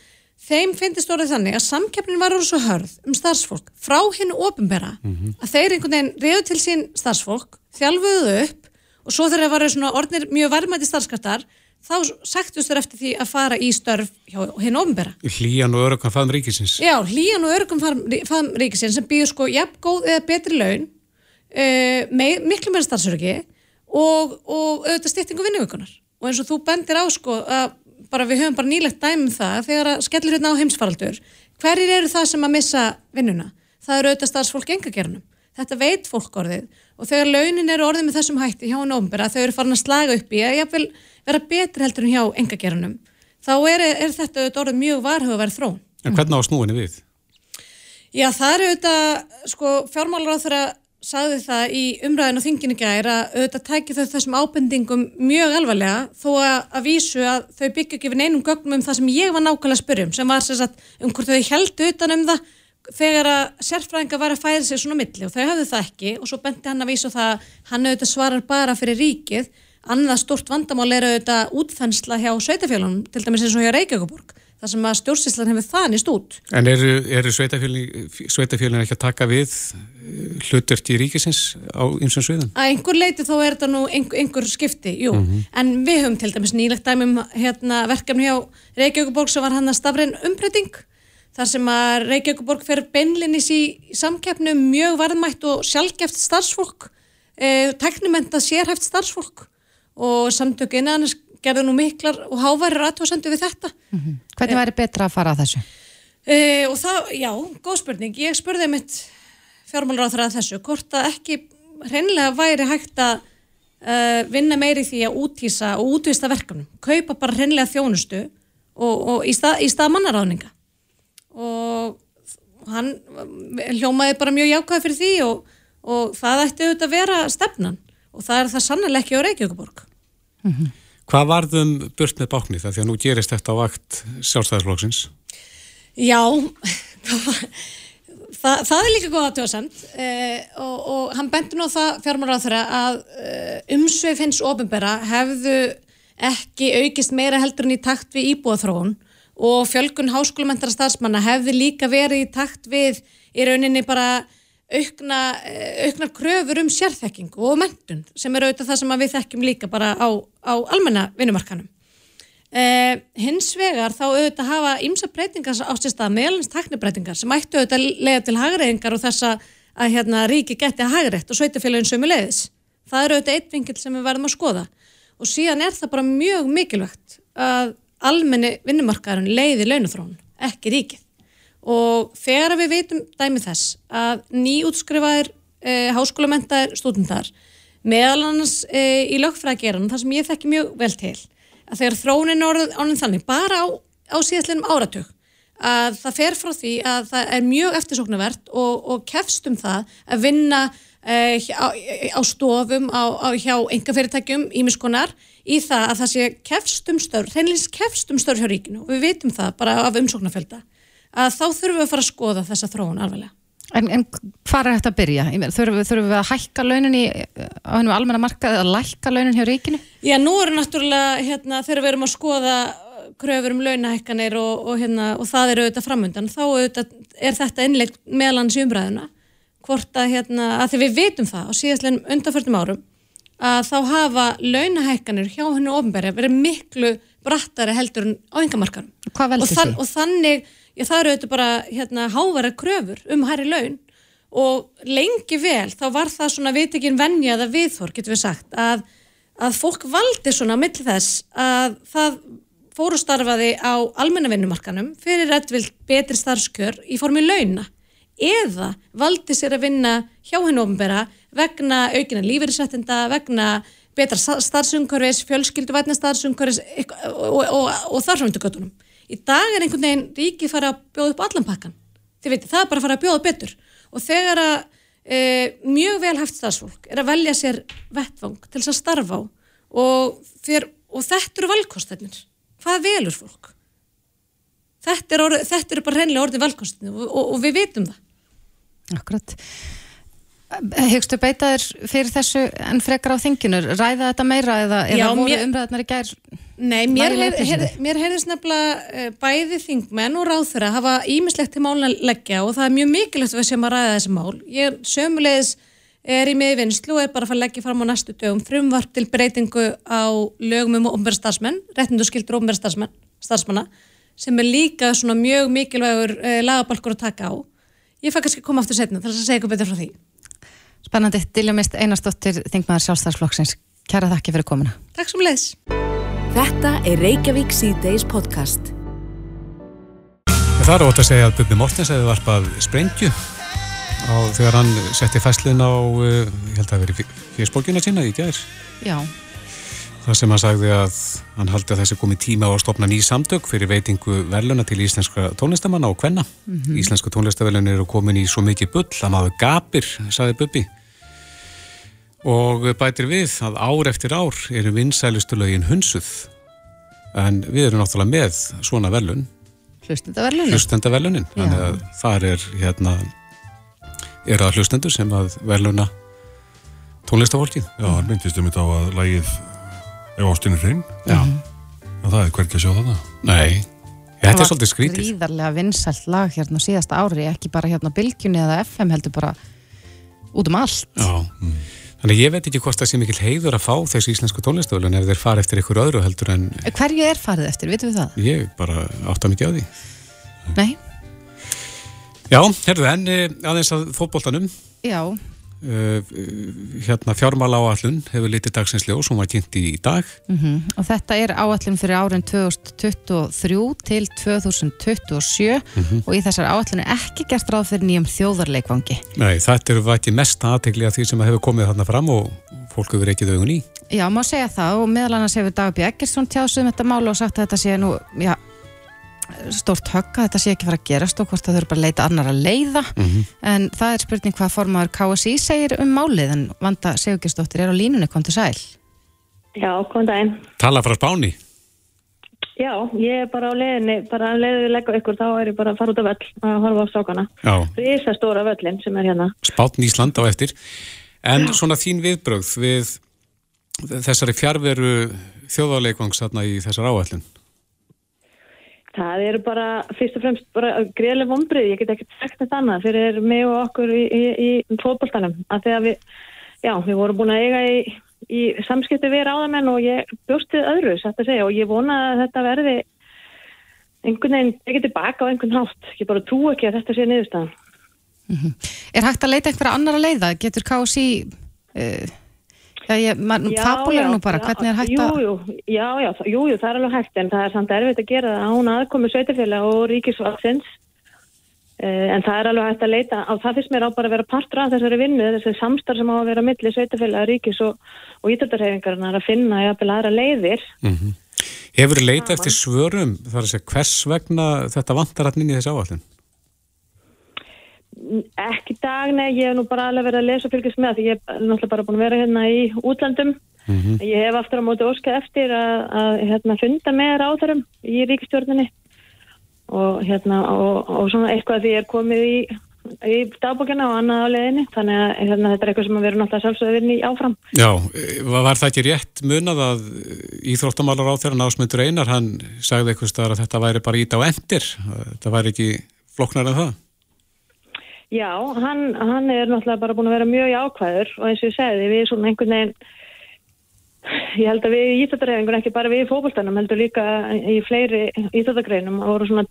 þeim finnist orðið þannig að samkeppnin var orðið svo hörð um starfsfólk frá hennu ofinbera mm -hmm. að þeir einhvern veginn reyðu til sín starfsfólk, þjálfuðu upp og svo þegar það var svona orðnir mjög varmætti starfskartar þá sagtust þér eftir því að fara í störf hjá henn ofnbera. Hlíjan og örugum faðum ríkisins. Já, hlíjan og örugum faðum ríkisins sem býður sko jafn góð eða betri laun uh, með, miklu meira starfsöryggi og, og auðvitað styrtingu vinnuvíkunar og eins og þú bendir á sko að bara við höfum bara nýlegt dæmum það þegar að skellur hérna á heimsfaraldur hverjir eru það sem að missa vinnuna það eru auðvitað starfsfólk engagerunum þetta veit fólk orðið og þegar launin eru orðið með þessum hætti hjá hann ómbera þau eru farin að slaga upp í að ég vil vera betri heldur en hjá engagerunum þá er, er þetta orðið mjög varhugaverð þrón. En hvernig á snúinni við? Já það eru auðvitað sko fjármálar á þeirra sagði það í umræðinu og þinginu gæri að auðvitað tækja þau þessum ábendingum mjög alvarlega þó að, að vísu að þau byggja ekki við neinum gögnum um það sem ég var nákvæmlega að spyrjum sem var sagt, um hvort þau heldu utan um það þegar að sérfræðinga var að fæða sig svona milli og þau hafðu það ekki og svo benti hann að vísu það hann auðvitað svarar bara fyrir ríkið annað stort vandamál er auðvitað útþensla hjá sveitafélunum til dæmis eins og hjá Reykjavíkuborg þar sem að stjórnsýslan hefur þanist út. En eru, eru sveitafélagin ekki að taka við eh, hlutverk í ríkisins á einsum sviðan? Að einhver leiti þó er þetta nú einhver, einhver skipti, jú, mm -hmm. en við höfum til dæmis nýlegt dæmum hérna, verkefni hjá Reykjavíkuborg sem var hann að stafrein umbreyting þar sem að Reykjavíkuborg fer beinlinnis í samkeppnum mjög varðmætt og sjálfgeft starfsfólk, eh, teknumenta sérhæft starfsfólk og samtöku innanins gerði nú miklar og hávarir aðtóðsendu við þetta. Mm -hmm. Hvernig væri betra að fara að þessu? E, og það, já, góð spurning. Ég spurði mitt það að þessu, hvort að ekki hreinlega væri hægt að uh, vinna meiri því að útýsa og útvista verkefnum. Kaupa bara hreinlega þjónustu og, og í, stað, í stað mannaráðninga. Og hann hljómaði bara mjög jákvæði fyrir því og, og það ætti auðvitað að vera stefnan og það er það sannlega ekki á Reykjavíkuborg. Mm -hmm. Hvað varðum burt með báknir það því að nú gerist þetta á vakt sjálfstæðisflokksins? Já, það, það er líka góða tjóðsend eh, og, og hann bendur nú það fjármára á þeirra að eh, umsveif hins ofinbera hefðu ekki aukist meira heldur en í takt við íbúaþróun og fjölgun háskólumentara starfsmanna hefði líka verið í takt við í rauninni bara aukna, eh, auknar kröfur um sérþekking og mentun sem er auðvitað það sem við þekkjum líka bara á, á almenna vinnumarkanum. Eh, hins vegar þá auðvitað hafa ymsa breytingar á sérstað meðalins taknibreitingar sem ættu auðvitað lega til hagreiðingar og þessa að hérna, ríki geti að hagreitt og sveitafélagin sömu leiðis. Það eru auðvitað eitt vingil sem við verðum að skoða og síðan er það bara mjög mikilvægt að almenni vinnumarkaðurinn leiði launathróun, ekki ríkið. Og þegar við veitum dæmi þess að nýjútskrifaðir e, háskólamentaðir stúdendar meðal annars e, í lögfræðgeran þar sem ég þekki mjög vel til að þegar orðið ánum þannig bara á, á síðastlinum áratug að það fer frá því að það er mjög eftirsóknarvert og, og kefst um það að vinna e, á, á stofum á, hjá engafyrirtækjum ímiskonar í það að það sé kefst um störf, hreinleins kefst um störf hjá ríkinu og við vitum það bara af umsóknarfjölda að þá þurfum við að fara að skoða þessa þróun alveg. En, en hvað er þetta að byrja? Þurfum við, þurfum við að hækka launin í á hennum almenna markaði að lækka launin hjá ríkinu? Já, nú eru náttúrulega hérna, þegar við erum að skoða kröfur um launahækkanir og, og, hérna, og það eru auðvitað framöndan, þá auðvitað er þetta innlegt meðlans í umræðuna hvort að, hérna, að því við vitum það á síðastlega undanförnum árum að þá hafa launahækkanir hjá hennu ofnbæri verið miklu brattari heldur en á engamarkarum. Hvað veldur því? Og þannig Já, það eru auðvitað bara hérna, hávara kröfur um hæri laun og lengi vel þá var það svona viðtekinn vennjaða viðhor, getur við sagt, að, að fólk valdi svona mill þess að það fórustarfaði á almenna vinnumarkanum fyrir rættvilt betri starfskjör í formi launa eða valdi sér að vinna hjá henn ofinbera vegna aukina lífeyrisrættinda, vegna betra starfsumkörfis, fjölskylduvætna starfsumkörfis og, og, og, þarfamöndugatunum í dag er einhvern veginn ríkið fara að bjóða upp allan pakkan þið veitir, það er bara að fara að bjóða betur. Og þegar að e, mjög vel haft stafsfólk er að velja sér vettvang til þess að starfa á og, fyr, og þetta eru valkostætnir hvað velur fólk? Þetta eru er, bara reynlega og, og, og við veitum það. Akkurat Hegstu beitaður fyrir þessu en frekar á þinginu, ræða þetta meira eða, eða voru umræðarnar í gær Nei, mér, heyr, mér heyrðist nefnilega uh, bæði þingmenn og ráþurra hafa ímislegt til málun að leggja og það er mjög mikilvægt við séum að ræða þessi mál. Ég sömulegis er í miðvinnslu og er bara að fara að leggja fram á næstu dögum frumvart til breytingu á lögum um ofnbæra starfsmenn, réttindu skildur ofnbæra starfsmanna sem er líka svona mjög mikilvægur uh, lagabalkur að taka á. Ég fæ kannski að koma aftur setna Spennandi, Dilja Mist Einarstóttir, þingmaður sjálfstæðarsflokksins. Kæra þakki fyrir komuna. Takk sem leiðis. Þetta er Reykjavík C-Days podcast. Það er ótt að segja að Bubi Mortens hefði varpað sprengju á þegar hann setti fæslun á, uh, ég held að það veri fjöspólkina sína í gæðir. Já. Það sem hann sagði að hann haldi að þessi komi tíma á að stopna ný samtök fyrir veitingu verluna til íslenska tónlistamanna og hvenna. Mm -hmm. Íslenska tónlistaverlun eru komin í svo mikið bull að maður gapir, sagði Bubi. Og bætir við að ár eftir ár eru vinsælustu lögin hunsuð. En við erum náttúrulega með svona verlun. Hlustendaverlunin. Hlustendaverlunin. Þannig að þar er hérna, er það hlustendur sem að verluna tónlistafólkið. Já, myndist um þetta á að lægið Ef ástinni hrein? Já. En það er hverkið að sjá þetta? Nei, þetta er svolítið skrítið. Það var gríðarlega vinsælt lag hérna síðasta ári, ekki bara hérna Bilgjunni eða FM heldur bara út um allt. Já, mm. þannig ég veit ekki hvort það sé mikil heiður að fá þessu íslensku tónlistöflun ef þeir fara eftir ykkur öðru heldur en... Hverju er farið eftir, vitum við það? Ég bara átta mikið á því. Nei. Já, herðu, en aðeins að fótboltanum. Já. Uh, hérna fjármála áallun hefur litið dagsins ljós, hún var kynnt í dag mm -hmm. og þetta er áallun fyrir árin 2023 til 2027 mm -hmm. og í þessar áallun er ekki gert ráð fyrir nýjum þjóðarleikvangi Nei, þetta eru vætið mest aðtegli að því sem hefur komið þarna fram og fólk hefur ekki dögun í Já, má segja það og meðal annars hefur Dagbjörn Eggersson tjásum þetta mál og sagt að þetta sé nú, já stort högg að þetta sé ekki fara að gerast og hvort það þurfa bara að leita annar að leiða. Mm -hmm. en það er spurning hvað formadur KSI segir um málið en Vanda Sigurgesdóttir er á línunni, kom til sæl. Já, kom dæn Tala frá spáni. Já, ég er bara á leiðinni, bara að leiðu við leggja ykkur þá er ég bara að fara út af völl að horfa á stákana Rísa stóra völlin sem er hérna. Spátn Ísland á eftir. En Já. svona þín viðbrögð við þessari fjárveru þjóðarleikvangs í þessar áallin Það eru bara fyrst og fremst bara greiðlega vonbrið, ég get ekki sagt þetta annað fyrir mig og okkur í, í, í fótballstanum að þegar við, já, við vorum búin að eiga í, í samskipti við ráðamenn og ég bjóstið öðru, satt að segja og ég vona að þetta verði einhvern veginn, ekki tilbaka á einhvern hátt, ég bara trú ekki að þetta sé niðurstaðan. Mm -hmm. Er hægt að leita einhverja annar að leiða? Getur KSI... Uh Já, ég, man, fabulegur nú bara, já, hvernig er hægt að... Jú, jú, já, já, jú, jú, það er alveg hægt, en það er samt erfitt að gera það án aðkomi sveitafélag og ríkisvaldsins, eh, en það er alveg hægt að leita, á það fyrst mér á bara að vera partur af þessari vinnu, þessi samstarf sem á að vera milli sveitafélag, ríkis og, og ítöldurhefingarnar að finna jafnvel aðra leiðir. Mm -hmm. Hefur leita eftir svörum, þar að segja, hvers vegna þetta vantar inn í þessi áallin? Ekki dag, nei, ég hef nú bara alveg verið að lesa og fylgjast með því ég hef náttúrulega bara búin að vera hérna í útlandum mm -hmm. ég hef aftur á móti óskað eftir að, að hérna, funda með ráðarum í ríkistjórnini og hérna og, og svona eitthvað því ég er komið í, í dagbókina og annað á leðinni þannig að hérna, þetta er eitthvað sem að vera náttúrulega sjálfsögðurinn í áfram. Já, var það ekki rétt munað að íþróttamálar á þeirra násmyndur einar, hann sagði eitthvað að þetta væri bara ít á endir, þetta væri ekki floknar en það Já, hann, hann er náttúrulega bara búin að vera mjög ákvæður og eins og ég segði, við svona einhvern veginn, ég held að við í Íþjóttarhefingun, ekki bara við í fókbaltanum, heldur líka í fleiri Íþjóttargreinum, voru svona,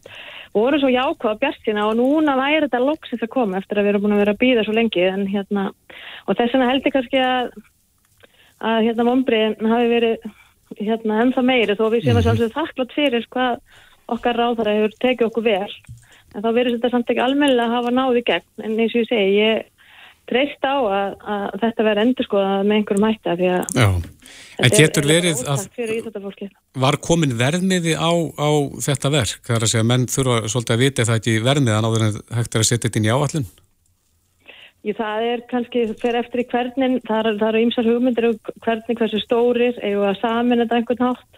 voru svo jákvæða bjartina og núna væri þetta loksins að koma eftir að við erum búin að vera að býða svo lengi en hérna, og þess vegna held ég kannski að, að hérna vonbriðin hafi verið hérna ennþá meiri þó við séum að mhm. sjálfsögðu þakklátt fyrir hvað okkar ráðara hefur tekið okkur vel en þá verður þetta samt ekki almennilega að hafa náði gegn. En eins og ég segi, ég treyst á að, að þetta verður endur skoðað með einhverjum hætta því að Já, en getur verið að var komin verðmiði á, á þetta verk, það er að segja menn þurfa svolítið að vita það ekki verðmiðan áður en hægt er að setja þetta inn í áallin Jú, það er kannski fyrir eftir í hvernig, það eru ímsar hugmyndir um hvernig hversu stórir, eða samin þetta einhvern nátt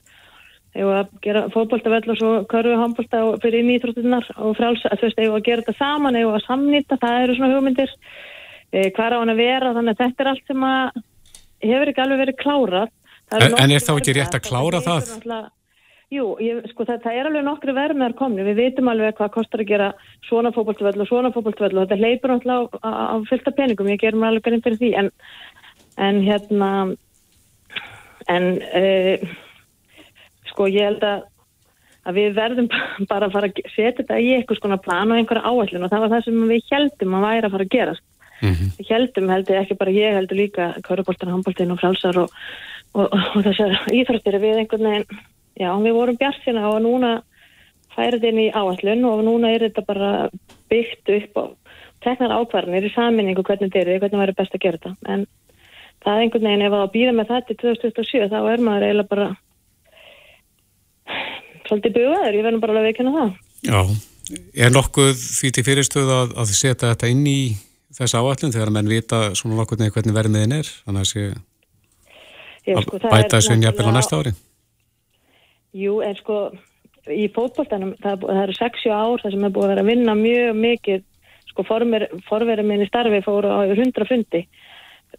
eða að gera fótbóltavell og svo körfu handbólta fyrir nýþróttunar og fráls að þú veist, eða að gera þetta saman eða að samnýta, það eru svona hugmyndir e, hvað á hann að vera, þannig að þetta er allt sem að hefur ekki alveg verið klárað En, en er þá ekki rétt að klára það? það? Jú, ég, sko það, það er alveg nokkru verðmiðar komni, við veitum alveg hvað kostar að gera svona fótbóltavell og svona fótbóltavell og þetta leipur náttúrulega á, á, á fylgta peningum, ég gerum alveg en, en hérna en uh, sko ég held að, að við verðum bara að fara að setja þetta í eitthvað svona plan og einhverja áallin og það var það sem við heldum að væri að fara að gerast. Mm -hmm. Við heldum, heldur ekki bara ég, heldur líka Kaurubóltan, Hamboltin og Frálsar og, og, og, og þessar íþróttir við einhvern veginn já, við vorum bjartina og núna færið inn í áallun og núna er þetta bara byggt upp og teknar ákvarðanir í saminningu hvernig þetta er, hvernig væri best að gera þetta. En það er einhvern veginn, ef það býða með þetta í 2027, þá er maður eiginlega bara svolítið bugaður, ég verðum bara að veikina það. Já, er nokkuð því til fyrirstöðu að, að setja þetta inn í þessa áallun þegar menn vita svona nokkuð nefnir hvernig verðmiðin er, þannig að sé að sko, það bæta þessu inn jafnvel á næsta ári. Jú, en sko í fótboltanum, það, það eru 60 ár það sem er búið að vera að vinna mjög mikið sko forverið minni starfi fóru á yfir 100 fundi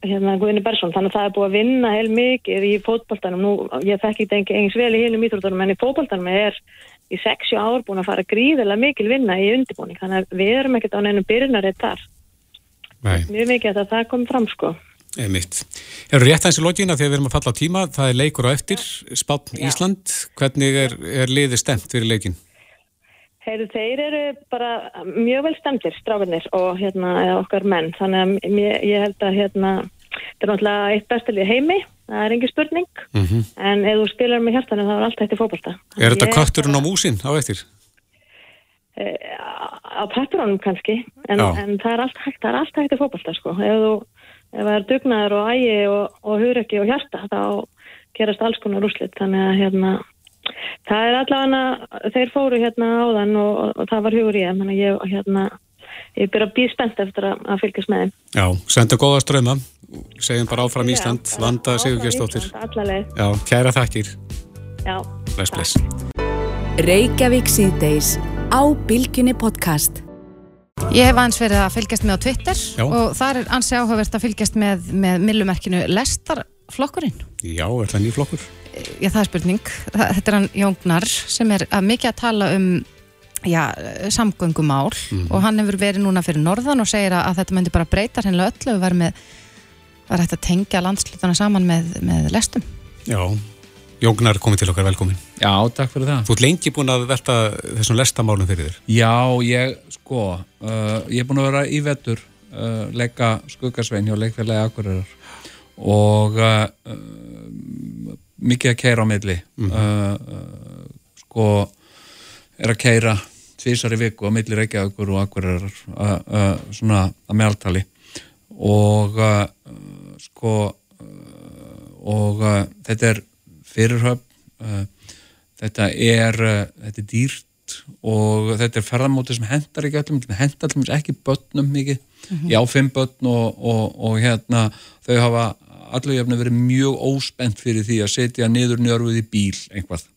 hérna Guðni Bersson, þannig að það er búið að vinna heil mikið í fótboltanum, nú ég þetta ekki eins vel í heilum íþróttunum en í fótboltanum er í 60 ár búin að fara gríðilega mikil vinna í undirbúning, þannig að við erum ekkert á neinum byrjunarið þar, mjög mikið að það komi fram sko. Einmitt. Eru rétt aðeins í logina þegar við erum að falla á tíma, það er leikur á eftir, Spátn Ísland, hvernig er, er liðið stemt fyrir leikin? Heyrðu, þeir eru bara mjög vel stemdir, stráfinir og hérna, okkar menn, þannig að mér, ég held að hérna, þetta er náttúrulega eitt bestalið heimi, það er engin spurning, Mm en ef þú spilar með hjartanu þá er allt hægt í fótbolta. Er þetta Ég- kötturinn á músin á eftir? Eh, Á peppurónum kannski, en, en það er allt hægt, það er allt hægt í fótbolta, sko. Ef þú, ef það er dugnaður og ægi og, og huröki og hjarta, þá gerast alls konar úrslit, þannig að hérna, það er allavega, þeir fóru hérna áðan og, og, og það var hugur ég, þannig að ég, hérna, ég byrja að býð spennt eftir að, að fylgjast með þeim. Já, senda góða ströma, segjum bara áfram Já, Ísland, bara Vanda áfram Sigurgestóttir. Ísland, alla leið. Já, kæra þakkir, Já. bless bless. Reykjavík síðdeis á Bilginni podcast. Ég hef aðeins verið að fylgjast með á Twitter Já. og þar er ansi áhugavert að fylgjast með, með millumerkinu Lestarflokkurinn. Já, er það nýflokkur? Já, það er spurning. Þetta er hann Jóngnar sem er að mikið að tala um já, samgöngumál og hann hefur verið núna fyrir norðan og segir að, að þetta myndi bara breyta hreinlega öllu og verið með var hægt að tengja landslutana saman með, með lestum. Já, Jóngnar komið til okkar, velkomin. Já, takk fyrir það. Þú ert lengi búin að velta þessum lestamálum fyrir þér. Já, ég, sko, uh, ég er búin að vera í vetur, uh, leika skuggasvein hjá leikfélagi Akureyrar og uh, mikið að keira á milli. uh, uh, sko, er að keira tvísar í viku á milli Reykjavíkur og Akureyrar, uh, uh, svona að meðaltali. Og sko, og þetta er fyrirhöfn, þetta er, þetta er dýrt og þetta er ferðamóti sem hendar ekki öllum, hendar allum ekki börnum mikið, já fimm börn og, og, og hérna þau hafa allir jöfnir verið mjög óspennt fyrir því að setja niður njörfuð í bíl einhvað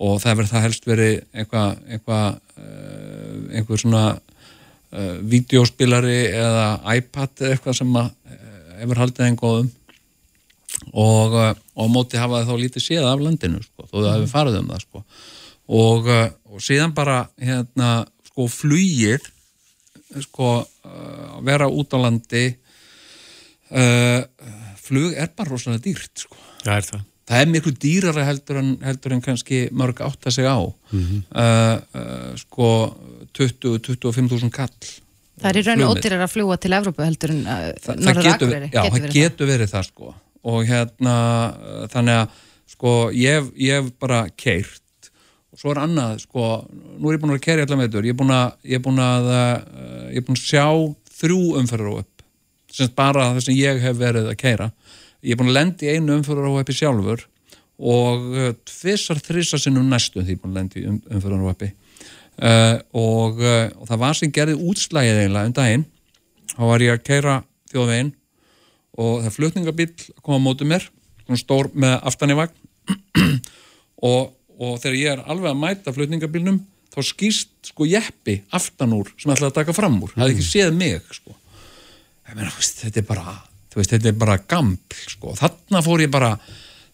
og það verður það helst verið eitthvað eitthvað uh, einhver svona uh, videospilari eða iPad eða eitthvað sem uh, hefur haldið einn góðum. Og, og móti hafa þau þá lítið séð af landinu sko, þó það hefur farið um það sko. og, og síðan bara hérna sko flugir sko vera út á landi uh, flug er bara rosalega dýrt sko Já, er það. það er miklu dýrara heldur en, heldur en kannski mörg átt að segja á Mhm. uh, uh, sko 20-25.000 kall Það er í raun Flugmiði. ódýrar að fljúa til Evrópu heldur en uh, það Norður getur, Akureyri. já, það verið getur verið það sko og hérna þannig að sko ég hef- ég hef bara keirt og svo er annað sko nú er ég búin að keira allan veitur ég er búin að, ég er búin að ég er búin að sjá þrjú umferðar á upp sem bara það sem ég hef verið að keira ég er búin að lendi í einu umferðar á uppi sjálfur og uh, tvissar þrissar sinnum næstu því ég er búin að lendi í um, umferðar á uppi uh, og, uh, og það var sem gerði útslægið eiginlega um daginn. Þá var ég að keira þjóðveginn og það er flutningabíl að koma á móti mér svona stór með aftan í vagn. Og, og þegar ég er alveg að mæta flutningabílnum þá skýst sko jeppi aftan úr sem ætlaði að taka fram úr, það hefði ekki séð mig sko. Meina, þetta er bara veist, þetta er bara gampl sko. þarna fór ég bara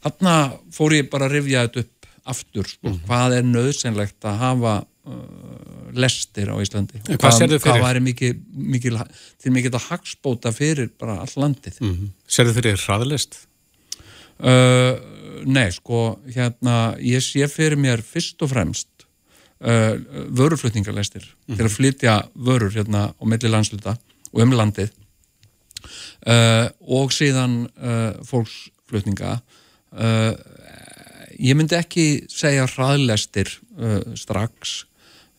þarna fór ég bara að rifja þetta upp aftur, sko, hvað er nöðsynlegt að hafa uh, lestir á Íslandi? En hvað fyrir? hvað væri mikið, mikið til mikið að hagsbóta fyrir bara all landið? Mm Serðu fyrir hraðlist? Uh, nei, sko, hérna, ég sé fyrir mér fyrst og fremst uh, vöruflutningarlestir til að flytja vörur hérna á milli landsluta og um landið uh, og síðan uh, fólksflutninga uh, ég myndi ekki segja hraðlestir strax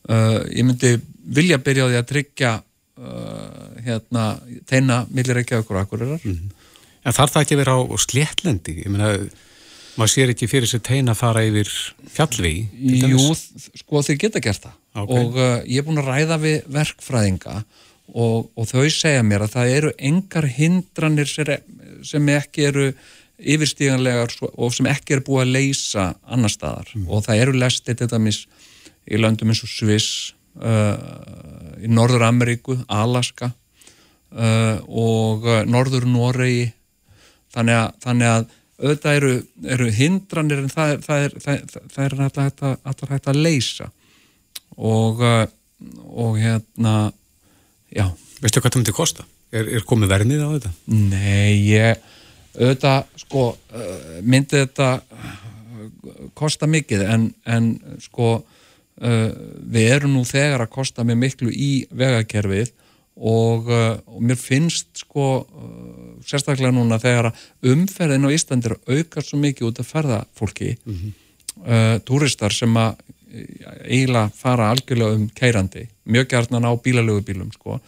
ég myndi vilja byrja á því að tryggja hérna, teina millir ekki okkur akkurirar mm -hmm. En þarf það ekki að vera á sléttlendi? Ég meina, maður sér ekki fyrir sér teina að fara yfir fjallvi Jú, sko þeir geta gert það okay. og uh, ég er búin að ræða við verkfræðinga og, og þau segja mér að það eru engar hindranir sem ekki eru yfirstíganlegar og sem ekki er búið að leysa annar staðar. Mm. og það eru lestir þetta mis í landum eins og Sviss uh, í Norður Ameríku, Alaska uh, og uh, Norður Noregi. Þannig að, þannig að auðvitað eru, eru hindranir en það það er, það er, það er að, hægt að leysa. Og, uh, og hérna já Veistu hvað það myndi kosta? Er, er komið verðnið á þetta? Nei, ég auðvitað sko uh, myndi þetta uh, kosta mikið en, en sko uh, við erum nú þegar að kosta með miklu í vegakerfið og, og mér finnst sko sérstaklega núna þegar umferðin á Íslandir aukar svo mikið út að ferða fólki mm -hmm. túristar sem að eiginlega fara algjörlega um keirandi, mjög gærtnan á bílalögubílum sko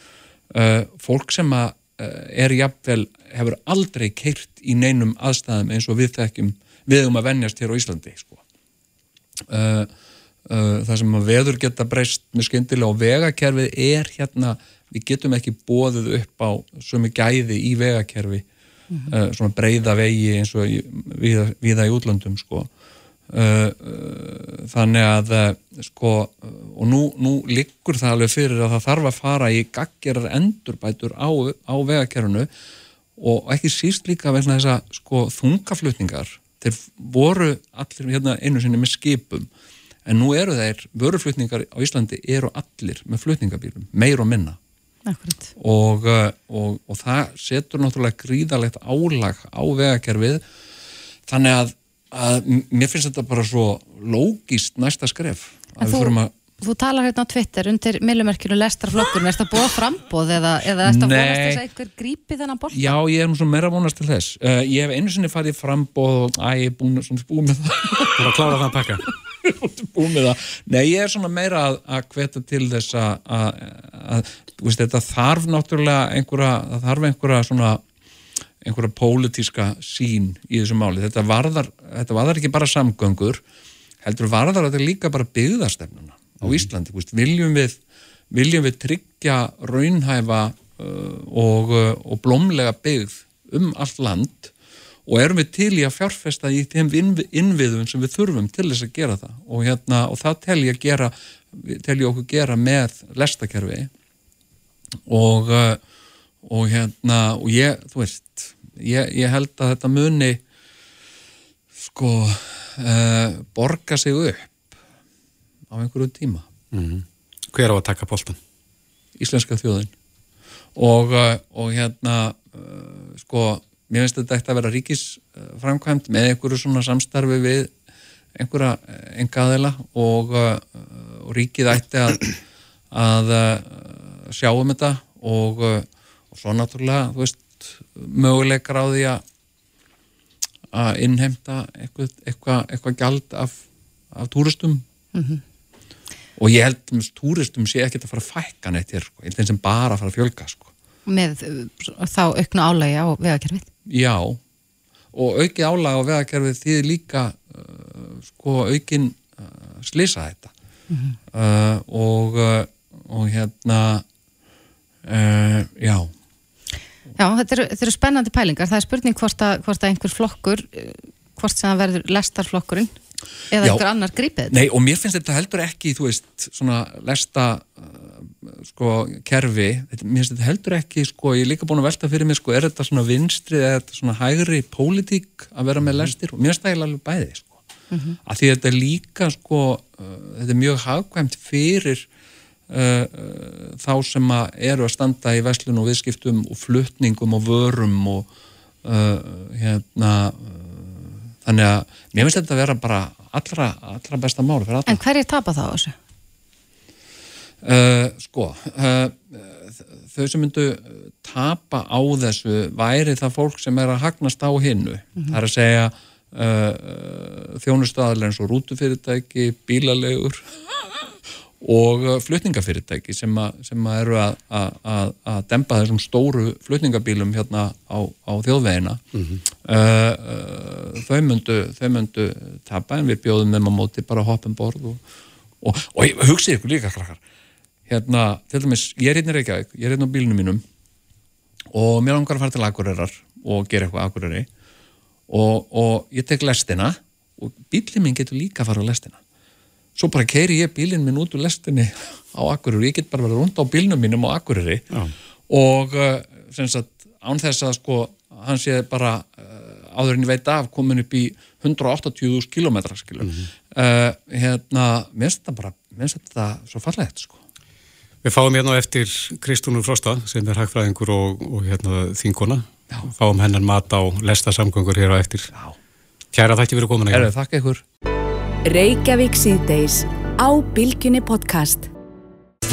fólk sem að er jafnvel hefur aldrei keirt í neinum aðstæðum eins og við þekkjum við um að vennjast hér á Íslandi sko. uh, uh, það sem að veður geta breyst með skyndilega og vegakerfið er hérna við getum ekki bóðuð upp á mjög gæði í vegakerfi mm -hmm. uh, svona breyða vegi eins og við, við í útlandum sko Uh, uh, þannig að uh, sko, og nú, nú liggur það alveg fyrir að það þarf að fara í gaggerar endurbætur á, á vegakerfunu og ekki síst líka vegna þess að sko þungaflutningar þeir voru allir hérna einu sinni með skipum en nú eru þeir, vöruflutningar á Íslandi eru allir með flutningabílum meir og minna. Og, og, og það setur náttúrulega gríðalegt álag á vegakerfið þannig að, að mér finnst þetta bara svo lógist næsta skref að við förum að Þú talar hérna á Twitter undir millumerkinu lestarflokkur, er þetta búið frambóð eða, eða er þetta vonast þess að einhver grípi þennan bort? Já, ég er nú svona meira vonast til þess. Uh, ég hef einu sinni farið frambóð og æ, ég er búin, svona, búin með það. Þú er að klára það að pakka. búin með það. Nei, ég er svona meira að, að hveta til þess að, að, þú veist, þetta þarf náttúrulega einhverja, það þarf einhverja svona einhverja pólitíska sín í þessu máli. Þetta varðar, þetta varðar ekki bara samgöngur, heldur varðar þetta líka bara byggðastefnuna á mhm. Íslandi, veist, viljum, við, viljum við tryggja raunhæfa uh, og, uh, og blómlega byggð um allt land og erum við til í að fjárfesta í þeim innviðum sem við þurfum til þess að gera það og, hérna, og það tel ég að gera tel ég okkur gera með lestakerfi og uh, og hérna og ég, þú veist ég, ég held að þetta muni sko uh, borga sig upp á einhverju tíma mm -hmm. Hver á að taka bóltan? Íslenska þjóðin og, uh, og hérna uh, sko, mér finnst þetta ekkert að vera ríkisframkvæmt með einhverju svona samstarfi við einhverja engaðila og, uh, og ríkið ætti að, að sjá um þetta og, og svo náttúrulega, þú veist möguleikar á því að innhemta eitthvað, eitthvað, eitthvað gjald af, af túristum. Mm -hmm og ég held að túristum sé ekki að fara að fækka neitt hér, sko, eins sem bara að fara að fjölga sko. með uh, þá aukna álægi á vegakerfið? Já, og aukið álægi á vegakerfið því líka uh, sko aukin uh, slisa þetta. Mm -hmm. uh, og uh, og hérna uh, já Já, þetta eru, þetta eru spennandi pælingar. Það er spurning hvort að, hvort að einhver flokkur hvort sem það verður lestarflokkurinn eða Já, einhver annar grípið Nei og mér finnst þetta heldur ekki þú veist svona lesta uh, sko kerfi. Mér finnst þetta heldur ekki sko ég er líka búin að velta fyrir mig sko er þetta svona vinstri eða þetta svona hægri pólitík að vera með mhm. lestir? Og mér finnst það alveg bæði sko. Mm -hmm. að því þetta er líka sko uh, þetta er mjög hagkvæmt fyrir þá sem að eru að standa í veslun og viðskiptum og fluttningum og vörum og uh, hérna þannig að mér finnst þetta að vera bara allra, allra besta mál En hverju tapa þá þessu? Uh, sko uh, þau sem myndu tapa á þessu væri það fólk sem er að hagnast á hinnu mm -hmm. það er að segja þjónustæðarlega eins og rútufyrirtæki, bílalegur og uh, flutningafyrirtæki sem, a, sem a eru að, dempa þessum stóru flutningabílum hérna á, á þjóðvegina. Mm -hmm. uh, uh, þau myndu þau myndu tapa en við bjóðum þeim á móti bara hoppum borð og, og, og, og hugsið ykkur líka krakkar. Hérna, til dæmis, ég er hérna Reykjavík ég er hérna á bílunum mínum og mér langar að fara til Akureyrar og gera eitthvað Akureyri og ég tek lestina og bílinn minn getur líka að fara á lestina svo bara keiri ég bílinn minn út úr lestinni á Akureyri, ég get bara verið rund á bílnum mínum á Akureyri Já. og uh, sagt, án þess að sko, hann sé bara uh, áður en ég veit af komin upp í 180.000 km mm -hmm. uh, hérna mér finnst þetta bara, mér finnst þetta svo fallegt sko Við fáum hérna eftir Kristúnur Frosta sem er hagfræðingur og, og hérna þingona Já. fáum hennan mat á lestasamgöngur hér á eftir Já. Kæra þakki fyrir komuna hérna. Þakka ykkur Reykjavík síðdeis á Bilginni podcast.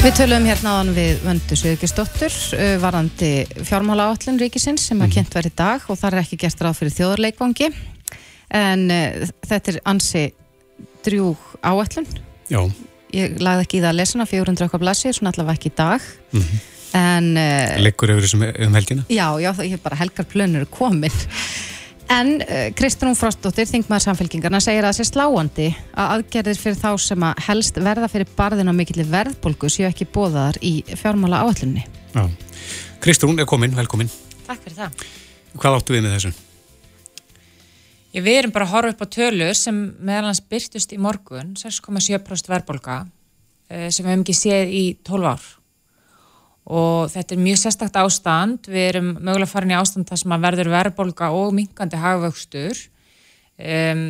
Við töluðum hérna áðan við Vöndu Söðugisdóttur uh, varandi fjármála áallin ríkisins sem að mhm. kynnt verið í dag og það er ekki gert ráð fyrir þjóðarleikvangi en uh, þetta er ansi drjúg áallin. Já. Ég lagði ekki í það að lesuna 400 okkar blassi, svona allavega ekki í dag. Mm -hmm. En... Uh, Lekkur yfir þessum um helgina? Já, já, það er bara helgar plönur komin. En uh, Kristrún Frostdóttir, þingmaður samfélkingarna, segir að það sé sláandi að aðgerðir fyrir þá sem að helst verða fyrir barðin á mikill verðbólgu séu ekki bóðaðar í fjármála áallunni. Já. Kristrún er komin, velkomin. Takk fyrir það. Hvað áttu við með þessu? Ég, við erum bara að horfa upp á tölur sem meðalans byrtust í morgun, 6,7% verðbólga, uh, sem við hefum ekki séð í 12 ár og þetta er mjög sérstakt ástand, við erum mögulega farin í ástand þar sem að verður verðbólka og minkandi hagvöxtur. Um,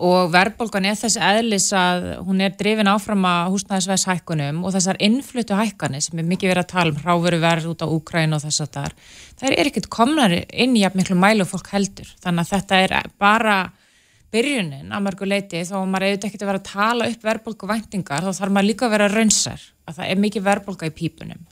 og verðbólgan er þess eðlis að hún er drifin áfram að húsnæðisvegs hækkunum og þessar innflutu hækkani sem er mikið verið að tala um ráveru verð út á Úkræn og þess að þar, það er ekkert komnar inn í að miklu mælu fólk heldur, þannig að þetta er bara byrjunin að mörgu leiti að maður auðvitað ekkert að vera að tala upp verðbólku væntingar þá þarf maður líka að vera raunsar að það er mikið verðbólka í pípunum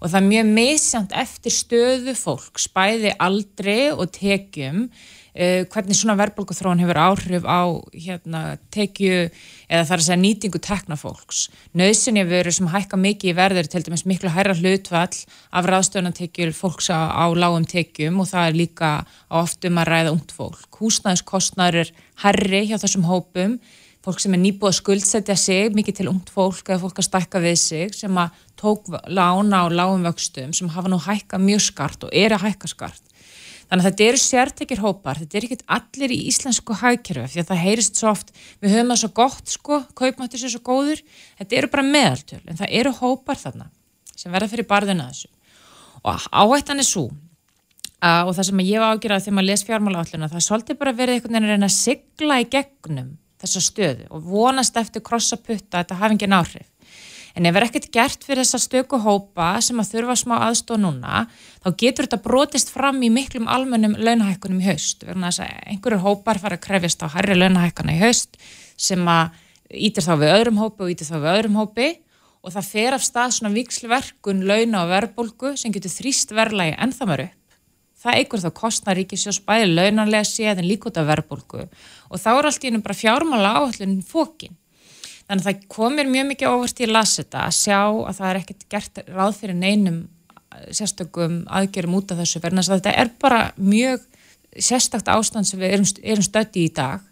og það er mjög misjant eftir stöðu fólks, bæði aldri og tekjum, uh, hvernig svona verðbólkuþróun hefur áhrif á hérna, tekju eða þar að segja nýtingu tekna fólks. Nauðsynja veru sem hækka mikið í verður til dæmis miklu hæra hlutvall af ráðstöðunartekjur fólks á, á lágum tekjum og það er líka oftum að ræða ungt fólk. Húsnæðiskostnar er herri hjá þessum hópum fólk sem er nýbúið að skuldsetja sig mikið til ungt fólk eða fólk að stækka við sig sem að tók lána á lágum vöxtum sem hafa nú hækka mjög skart og er að hækka skart. Þannig að þetta eru sértekir hópar, þetta er ekkit allir í íslensku hækjörfi því að það heyrist svo oft, við höfum það svo gott sko, kaupmáttur sér svo góður, þetta eru bara meðaltöl en það eru hópar þarna sem verða fyrir barðina þessu og áhættan er svo og það sem ég var ágjörðað þegar maður les fjármála álluna, það er svolítið bara verið einhvern veginn að sigla í gegnum þessa stöðu og vonast eftir krossaputta að þetta hafi engin áhrif. En ef er ekkert gert fyrir þessa stöku hópa sem að þurfa smá aðstóð núna, þá getur þetta brotist fram í miklum almennum launahækkunum í haust. Verðan að einhverju hópar fara að krefjast á harri launahækkuna í haust sem að ítir þá við öðrum hópi og ítir þá við öðrum hópi og það fer af stað svona vikslverkun launa og verðbólgu sem getur þrýst verðlægi upp það eigur þá kostnar ríkisjós bæði launanlega séð en líka út af verðbólku og þá er allt í hennum bara fjármála áhaldun fókin. Þannig að það komir mjög mikið óvart í laseta að sjá að það er ekkert gert ráð fyrir neinum eh, sérstökum aðgjörum út af þessu verðan þess að þetta er bara mjög sérstakt ástand sem við erum, erum stötti í dag.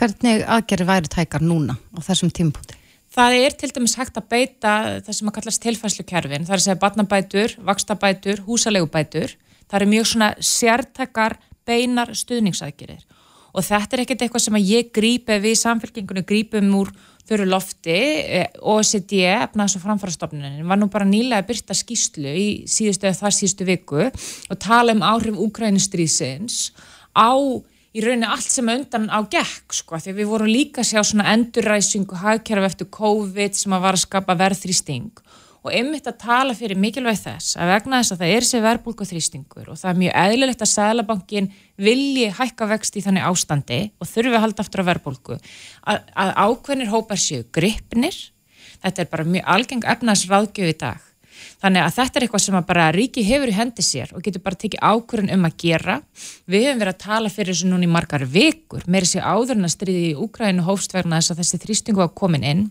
Hvernig aðgerri væri tækar núna á þessum tímpúti? Það er til dæmis hægt að beita það sem að kallast tilfærslukerfin, það er að segja batnabætur, vakstabætur, húsalegubætur það eru mjög svona sértakar beinar stuðningsækjurir og þetta er ekkert eitthvað sem að ég grípe við samfélkingunni grípum úr þurru lofti OECD, efnaðs og framfærastofnunin var nú bara nýlega að byrta skýslu í síðustu eða þar síðustu viku og tala um áhrif Úkrænistriðsins á í rauninni allt sem undan á gekk sko, því við vorum líka að sjá svona endurræsingu hagkerf eftir COVID sem að var að skapa verðþrýsting og einmitt að tala fyrir mikilvæg þess að vegna þess að það er sér verbulgu þrýstingur og það er mjög eðlilegt að Sælabankin vilji hækka vext í þannig ástandi og þurfi að halda aftur á verbulgu að, að ákveðnir hópar séu gripnir þetta er bara mjög algeng efnaðsraðgjöf í dag Þannig að þetta er eitthvað sem bara ríki hefur í hendi sér og getur bara tekið ákvörðun um að gera. Við hefum verið að tala fyrir þessu núna í margar vikur, með þessi áðurna stríði í Úkrænu hófstverna þess að þessi þrýstingu var komin inn,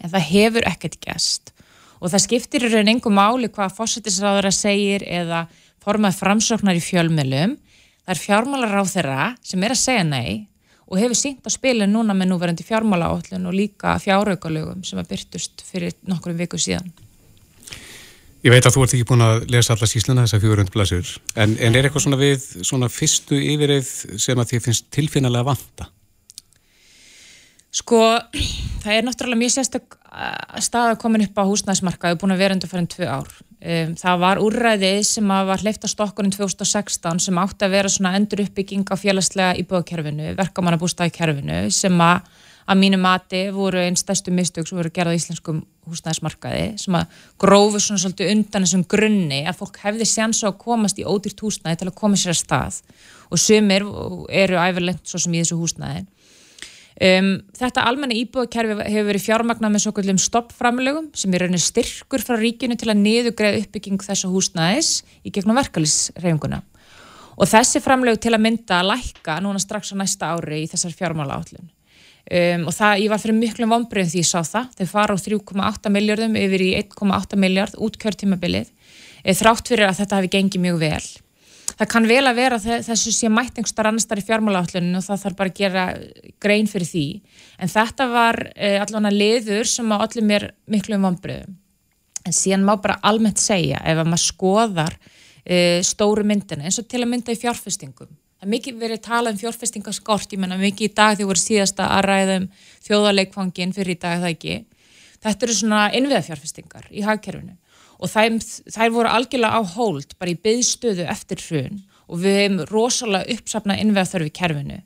en það hefur ekkert gæst. Og það skiptir í raun engum máli hvað fósættisráður að segir eða formað framsóknar í fjölmjölum. Það er fjármálar á þeirra sem er að segja nei og hefur sínt að spila núna með núverandi fjármála átlun og líka fjáraukalögum sem að byrtust fyrir nokkrum viku síðan. Ég veit að þú ert ekki búin að lesa alla sísluna þessar fjórund blæsur, en, en er eitthvað svona við svona fyrstu yfirreið sem að þið finnst tilfinnalega vanta? Sko, það er náttúrulega mjög sérstak stað að koma upp á húsnæðismarkaðu búin að vera undir fyrir tvö ár. Um, það var úrræðið sem var hleyft á stokkunum 2016 sem átti að vera svona endur uppbygging á félagslega íbúðakerfinu, verkamannabústæðikerfinu sem að að mínu mati voru einn stærstu mistök sem voru gerað á íslenskum húsnæðismarkaði sem að grófu svona svolítið undan þessum grunni að fólk hefði séns á að komast í ódýrt húsnæði til að koma sér að stað og sumir eru æfirlengt svo sem í þessu húsnæði um, Þetta almenna íbúðakerfi hefur verið fjármagnað með svo kallum stoppframlögum sem er rauninni styrkur frá ríkinu til að niðugreða uppbygging þessu húsnæðis í gegnum verkalisreifinguna og þessi framlög til að mynda að lækka núna strax á næsta ári í þessar fjármála átlun Um, og það, ég var fyrir miklum vonbröðum því ég sá það, þau fara á 3,8 miljardum yfir í 1,8 miljard út kjörtímabilið, e, þrátt fyrir að þetta hefði gengið mjög vel. Það kann vel að vera þessu sé mættingstar annar starf í fjármálaálluninu og það þarf bara að gera grein fyrir því, en þetta var e, allavega liður sem á allir mér miklum vonbröðum. En síðan má bara almennt segja ef að maður skoðar e, stóru myndina eins og til að mynda í fjárfestingum Það er mikið verið að tala um fjárfestingaskort, ég menna mikið í dag því voru síðasta að ræða um þjóðarleikfangin fyrir í dag það ekki. Þetta eru svona innviðafjárfestingar í hagkerfinu og þær, þær voru algjörlega á hold bara í byðstöðu eftir hrun. Og við hefum rosalega uppsapnað innviðaþörfi kerfinu.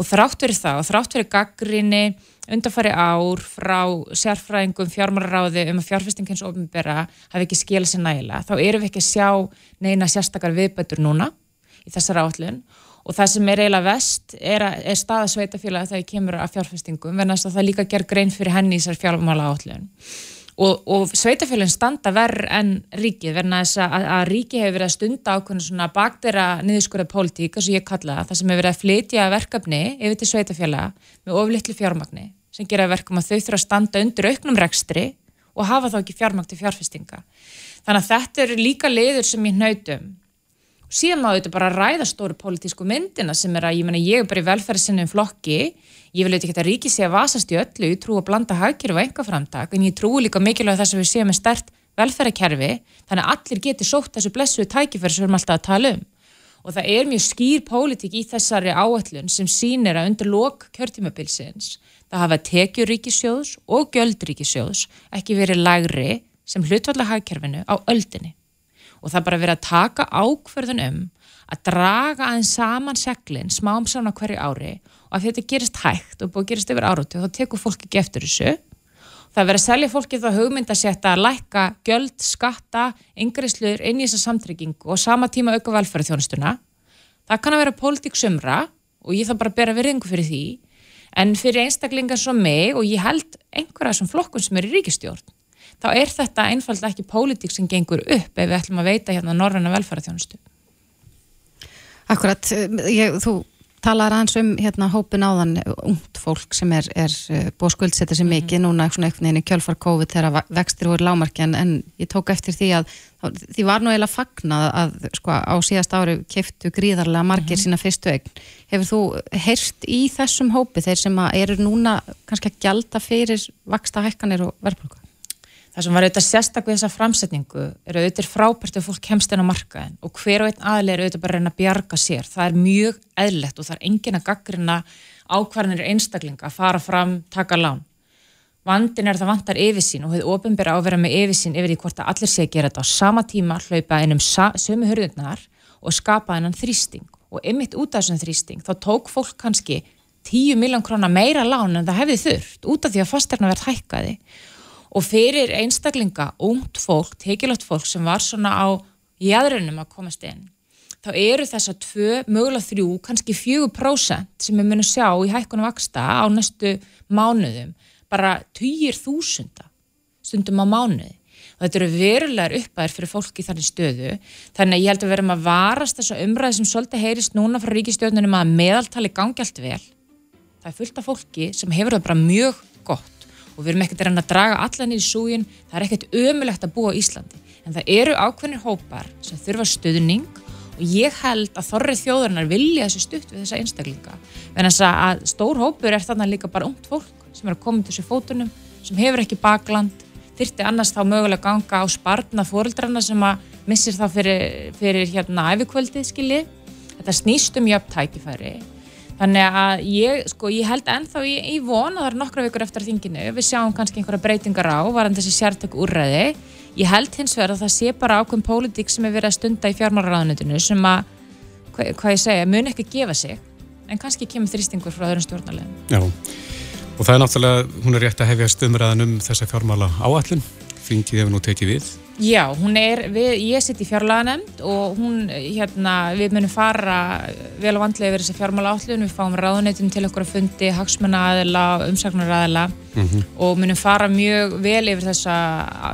Og þrátt verið það og þrátt verið gaggrinni undanfari ár frá sérfræðingum fjármálaráði um að fjárfestingins ofinbera hafi ekki skilað sér nægilega, þá eru við ekki að sjá neina sérstakar viðbætur núna í þessar áallun og það sem er eiginlega vest er, er staða sveitafélag þegar það kemur að fjárfestingum verðan að það líka ger grein fyrir henni í þessar fjármála áallun og, og sveitafélagin standa verð en ríkið verðan að, að, að ríkið hefur verið að stunda ákveðinu svona bakdera niðurskóra pólitík, þess að ég kalla það það sem hefur verið að flytja verkefni yfir til sveitafélag með oflittli fjármagni sem gera verkum að þau þurfa að standa undir auknum rekstri og hafa þá ekki fjármagn til fjárfestinga. Þannig að þetta eru líka leiður sem ég nautum síðan má þetta bara ræða stóru pólitísku myndina sem er að ég, mena, ég er bara í velferðsinnum flokki. Ég vil eitthvað að ríki sé að vasast í öllu ég trú að blanda hagkerfi og enga framtak en ég trú líka mikilvæg þess að við séum með stert velferðarkerfi þannig að allir geti sótt þessu blessuðu tækifæri sem við erum alltaf að tala um. Og það er mjög skýr pólitík í þessari áallun sem sínir að undir lok kjörtímabilsins það hafa tekjuríkisjóðs og göldríkisjóðs ekki verið lægri sem hlutvalla hagkerfinu á öldinni og það bara verið að taka ákverðun um að draga aðeins saman seglinn smám saman hverju ári. Og að þetta gerist hægt og búið að gerist yfir áratu þá tekur fólk ekki eftir þessu. Það verið að selja fólki þá hugmynd að setja að lækka göld, skatta, yngreslur inn í þessa samtryggingu og sama tíma auka velferðarþjónustuna. Það kann að vera pólitík sumra og ég þá bara bera veriðingu fyrir því. En fyrir einstaklingar svo mig og ég held einhverja sem flokkun sem er í ríkistjórn þá er þetta einfalda ekki pólitík sem gengur upp ef við ætlum að veita hérna norræna velfæraþjónustu. Akkurat, ég, þú talar aðeins um hérna hópin áðan ungt fólk sem er, er eh, búið að skuldsetja sér mikið mm. núna svona einhvern veginn í kjölfar COVID þegar vextir voru lámarki en, en ég tók eftir því að því var nú eiginlega fagnað að sko á síðast ári keftu gríðarlega margir mm. sína fyrstu eign. Hefur þú heyrst í þessum hópi þeir sem eru núna kannski að gjalda fyrir vaksta hækkanir og verðbruka? Það sem var auðvitað sérstaklega þessa framsetningu er auðvitað frábært að fólk kemst inn á markaðin og hver og einn aðli er auðvitað bara að reyna að bjarga sér. Það er mjög eðlert og það er engin að gaggrina ákvarðanir einstaklinga að fara fram, taka lán. Vandin er það vantar yfirsín og hefur ofinbæra á að vera með yfirsín yfir því hvort að allir sé að gera þetta á sama tíma, hlaupa einum sömu hörðunar og skapa einan þrýsting. Og ymitt út af þessum þrýsting þá tók fólk kannski 10 miljón krónar meira lán en það hefði þurft út af því að fasterna verð hækkaði og fyrir einstaklinga, ungt fólk, tekilagt fólk sem var svona á jæðrunum að komast inn, þá eru þess að tvö, mögulega þrjú, kannski fjögur prósent sem við munum sjá í hækkunum vaksta á næstu mánuðum, bara týjir þúsunda stundum á mánuði. og þetta eru verulegar uppæðir fyrir fólki í þannig stöðu. Þannig að ég held að við verum að varast þessa umræði sem svolítið heyrist núna frá ríkistjórnunum að meðaltali gangi allt vel. Það er fullt af fólki sem hefur það bara mjög gott og við erum ekkert að að draga allan í súgin, það er ekkert ömulegt að búa Íslandi. En það eru ákveðnir hópar sem þurfa stuðning. Og ég held að þorrið þjóðarinnar vilja þessu stutt við þessa einstaklinga. En þess að stór hópur er þarna líka bara ungt fólk sem er að koma til þessu fótunum sem hefur ekki bakland. Þyrti annars þá mögulega ganga á spartna fóreldrarna sem að missir þá fyrir, fyrir hérna æfikvöldið skilji. Þetta snýst um jöfn tækifæri þannig að ég, sko, ég held ennþá í, í von að það er nokkra vikur eftir þinginu við sjáum kannski einhverja breytingar á varan þessi sértök úrræði ég held hins vegar að það sé bara ákveðin pólitík sem er verið að stunda í fjármálaráðunitinu sem að, hvað, hvað ég segja, mun ekki gefa sig en kannski kemur þrýstingur frá öðrum stjórnarlegum. Já, og það er náttúrulega, hún er rétt að hefja stumraðan um þessa fjármála áallun, þingið hefur nú tekið við. Já, hún er, við, ég sitt í fjárlaganemnd og hún, hérna, við munum fara vel og vandlega yfir þessi fjármála áallun, við fáum ráðuneytum til okkur að fundi hagsmenna aðila, umsagnar aðila mm -hmm. og munum fara mjög vel yfir þessa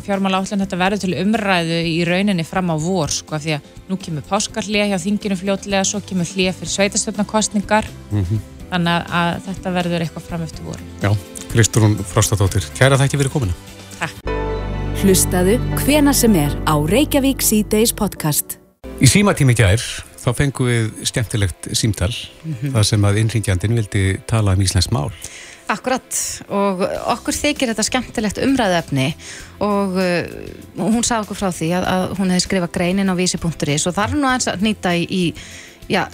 fjármála áallun, þetta verður til umræðu í rauninni fram á vor, sko, því að nú kemur páskarlið hjá þinginu fljótlega, svo kemur hlið fyrir sveitastöfnarkostningar, mm -hmm. þannig að, að þetta verður eitthvað fram eftir vor. Já, Kristrún Frostadóttir, kæra þakki fyrir komina. Hlustaðu hvena sem er á Reykjavík C-Days podcast. Í símatími gær þá fengum við skemmtilegt símtal mm -hmm. þar sem að innringjandin vildi tala um Íslands mál. Akkurat og okkur þykir þetta skemmtilegt umræðefni og uh, hún sagði okkur frá því að, að hún hefði skrifað greinin á vísi.is og þar er nú eins að nýta í, í já,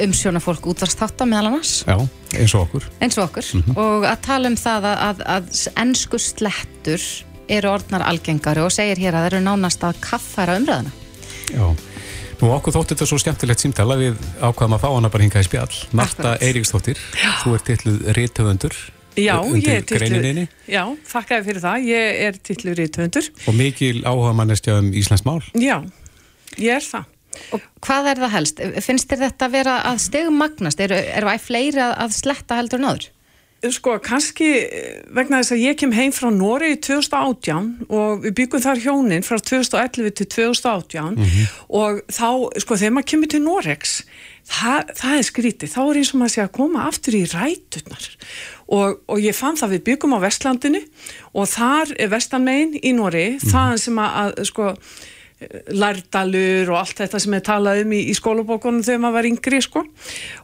umsjóna fólk útvarstáta meðal annars. Já, eins og okkur. Eins og okkur mm -hmm. og að tala um það að, að, að ennsku slettur eru orðnar algengari og segir hér að það eru nánast að kaffæra umræðina. Já, nú okkur þóttir þetta svo skemmtilegt símtala við ákvaðum að fá hana bara hinga í spjall. Marta Eiríksdóttir, þú ert tilluð réttöfundur. Já, ég er tilluð, já, þakkaði fyrir það, ég er tilluð réttöfundur. Og mikil áhuga mannestja um Íslands mál. Já, ég er það. Og hvað er það helst? Finnst þér þetta að vera að stegum magnast? Eru er það fleiri að sletta heldur en öður? Sko, kannski vegna þess að ég kem heim frá Nóri í 2018 og við byggum þar hjónin frá 2011 til 2018 mm -hmm. og þá, sko, þegar maður kemur til Norex það, það er skrítið, þá er eins og maður sé að koma aftur í rætunar og, og ég fann það við byggum á Vestlandinu og þar er Vestanmein í Nóri, mm -hmm. það sem að sko lærdalur og allt þetta sem er talað um í, í skólabókunum þegar maður var yngri sko.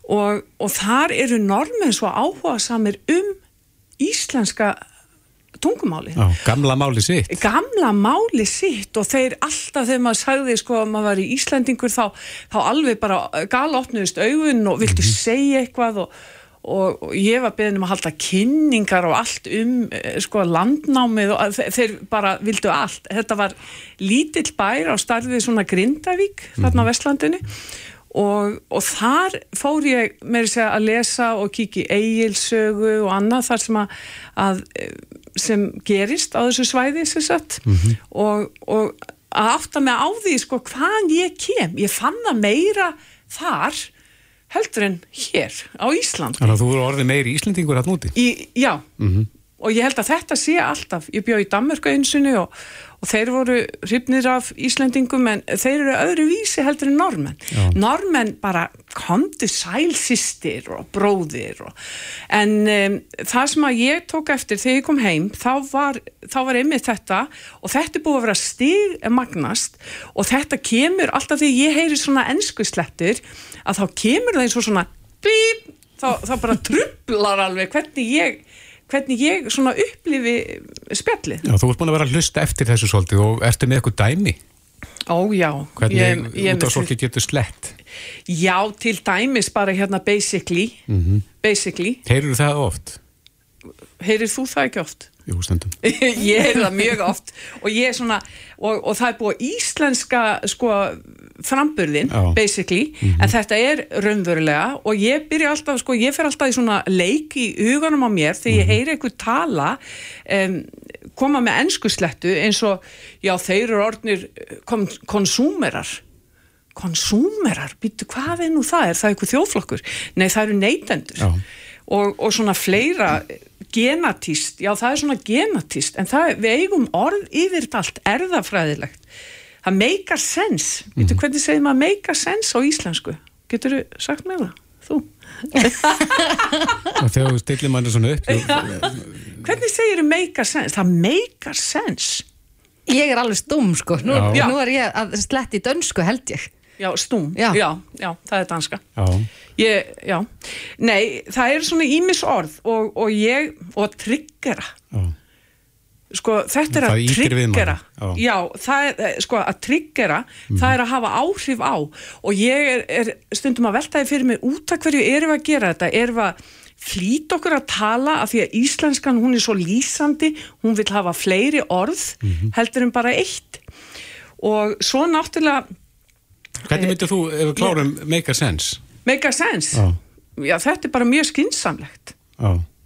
og, og þar eru normin svo áhuga samir um íslenska tungumáli. Já, gamla máli sitt. Gamla máli sitt og þeir alltaf þegar maður sagði sko að maður var í Íslandingur þá, þá alveg bara galopnust augun og viltu mm -hmm. segja eitthvað og og, ég var beðin um að halda kynningar og allt um eh, sko landnámið og þeir bara vildu allt. Þetta var lítill bær á starfið svona Grindavík mm -hmm. þarna á mhm. Vestlandinu og, og þar fór ég með þess að lesa og kiki eigilsögu og annað þar sem að, að sem gerist á þessu svæði sem sagt mm -hmm. og, og að átta mig á því sko hvaðan ég kem. Ég fann það meira þar heldur en hér á Ísland Þannig að þú eru orðið meiri Íslandingur hatt núti í, Já, mm -hmm. og ég held að þetta sé alltaf ég bjóð í Danmörku einsunni og, og þeir voru hrifnir af Íslandingum en þeir eru öðru vísi heldur en normenn Já. normenn bara komdu sælsistir og bróðir og, en um, það sem að ég tók eftir þegar ég kom heim þá var, þá var einmitt þetta og þetta er búið að vera stig magnast og þetta kemur alltaf því ég heyri svona ennskuslettur að þá kemur það eins og svona blíp, þá, þá bara trublar alveg hvernig ég hvernig ég svona upplifi spjalli. Já, þú ert búin að vera að hlusta eftir þessu svolítið og ertu með eitthvað dæmi? Ó, já. Hvernig út af svolítið getur slett? Já, til dæmis bara hérna basically, mm -hmm. basically. Heyrur það oft? Heyrir þú það ekki oft? Jú, stundum. ég heyr það mjög oft og ég er svona, og, og það er búið íslenska, sko, framburðin, Já. basically mm -hmm. en þetta er raunverulega og ég byrja alltaf, sko, ég fer alltaf í svona leik í huganum á mér þegar ég mhm. heyri eitthvað tala um, koma með ennskuslettu eins og já, þeir eru orðnir kon konsúmerar konsúmerar, býtu hvað er nú það er það eitthvað þjóflokkur? Nei, það eru neytendur og, og svona fleira genatíst, já það er svona genatíst en það, við eigum orð yfir allt erðafræðilegt það make a sense, mm. veitu hvernig segir maður make a sense á íslensku? Getur þú sagt mér það, þú? Þegar þú stillir manni svona upp hvernig segir þú make a sense, það make a sense. Ég er alveg stum sko, nú, nú er ég að sletti dönsku held ég. Já, stúm, Já. já, já, það er danska. Já. Ég, já, nei, það er svona ímis orð og, og ég, og tryggjara Já. sko, þetta er að tryggjara já. það er, eh, sko, að tryggjara það er að hafa áhrif á. Og ég er, er stundum að veltaði fyrir mig út af hverju erum við að gera þetta. Erum við að flýta okkur að tala af því að íslenskan hún er svo lýsandi hún vil hafa fleiri orð heldur en bara eitt. Og svo náttúrulega Hvernig myndir þú, ef við klárum make a sense? Make a sense. Já. já, þetta er bara mjög skinsamlegt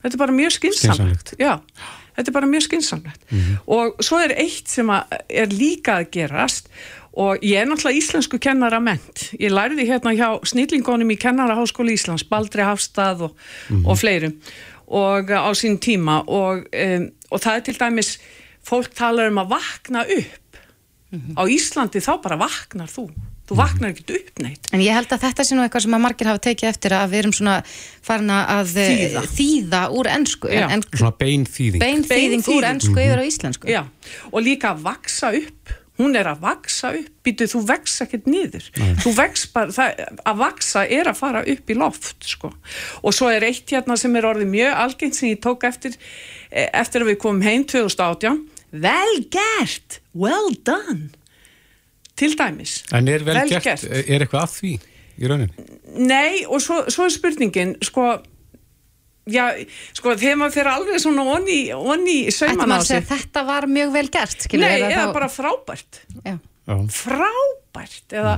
þetta er bara mjög skinsamlegt, þetta er bara mjög skinsamlegt og svo er eitt sem er líka að gerast og ég er náttúrulega íslensku kennara ment ég lærði hérna hjá snillingonum í kennaraháskóli Íslands, Baldri Hafstað og, og fleirum og á sín tíma. Og, um, og það er til dæmis fólk talar um að vakna upp. Á Íslandi þá bara vaknar þú þú vaknar ekkert upp neitt. En ég held að þetta sé nú eitthvað sem að margir hafa tekið eftir að við erum svona farin að eh, Þýða. þýða úr ennsku Já. en Svona bein þýðing. bein þýðing úr ennsku yfir á íslensku. Já, og líka að vaksa upp. Hún er að vaksa upp, býtu þú vex ekkert niður, þú vex bara það, að vaksa er að fara upp í loft sko, og svo er eitt hérna sem er orðið mjög algengt sem ég tók eftir eh, eftir að við komum heim 2018 vel gert, well done til dæmis En er vel, Vel gert, gert. er eitthvað að því í rauninni? Nei, og svo, svo er spurningin sko já, sko, þegar maður fyrir alveg svona onni, onni sauman á sig þetta var mjög vel gert skilur, Nei, eða þá- bara frábært Já. Frábært eða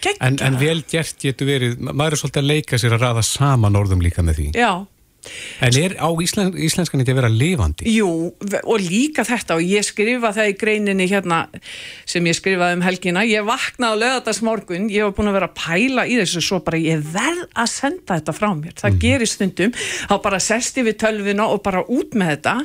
geggjað En, en vel gert getur verið, ma- maður er svolítið að leika sér að raða saman orðum líka með því. Já, En er á íslen, íslenskan ekki að vera lifandi? jú, og líka þetta og ég skrifa það í greininni hérna sem ég skrifaði um helgina. Ég vaknaði á lögadagsmorgun, ég var búin að vera að pæla í þessu svo bara ég verð að senda þetta frá mér, það gerir stundum. Þá bara sest ég við tölvuna og bara út með þetta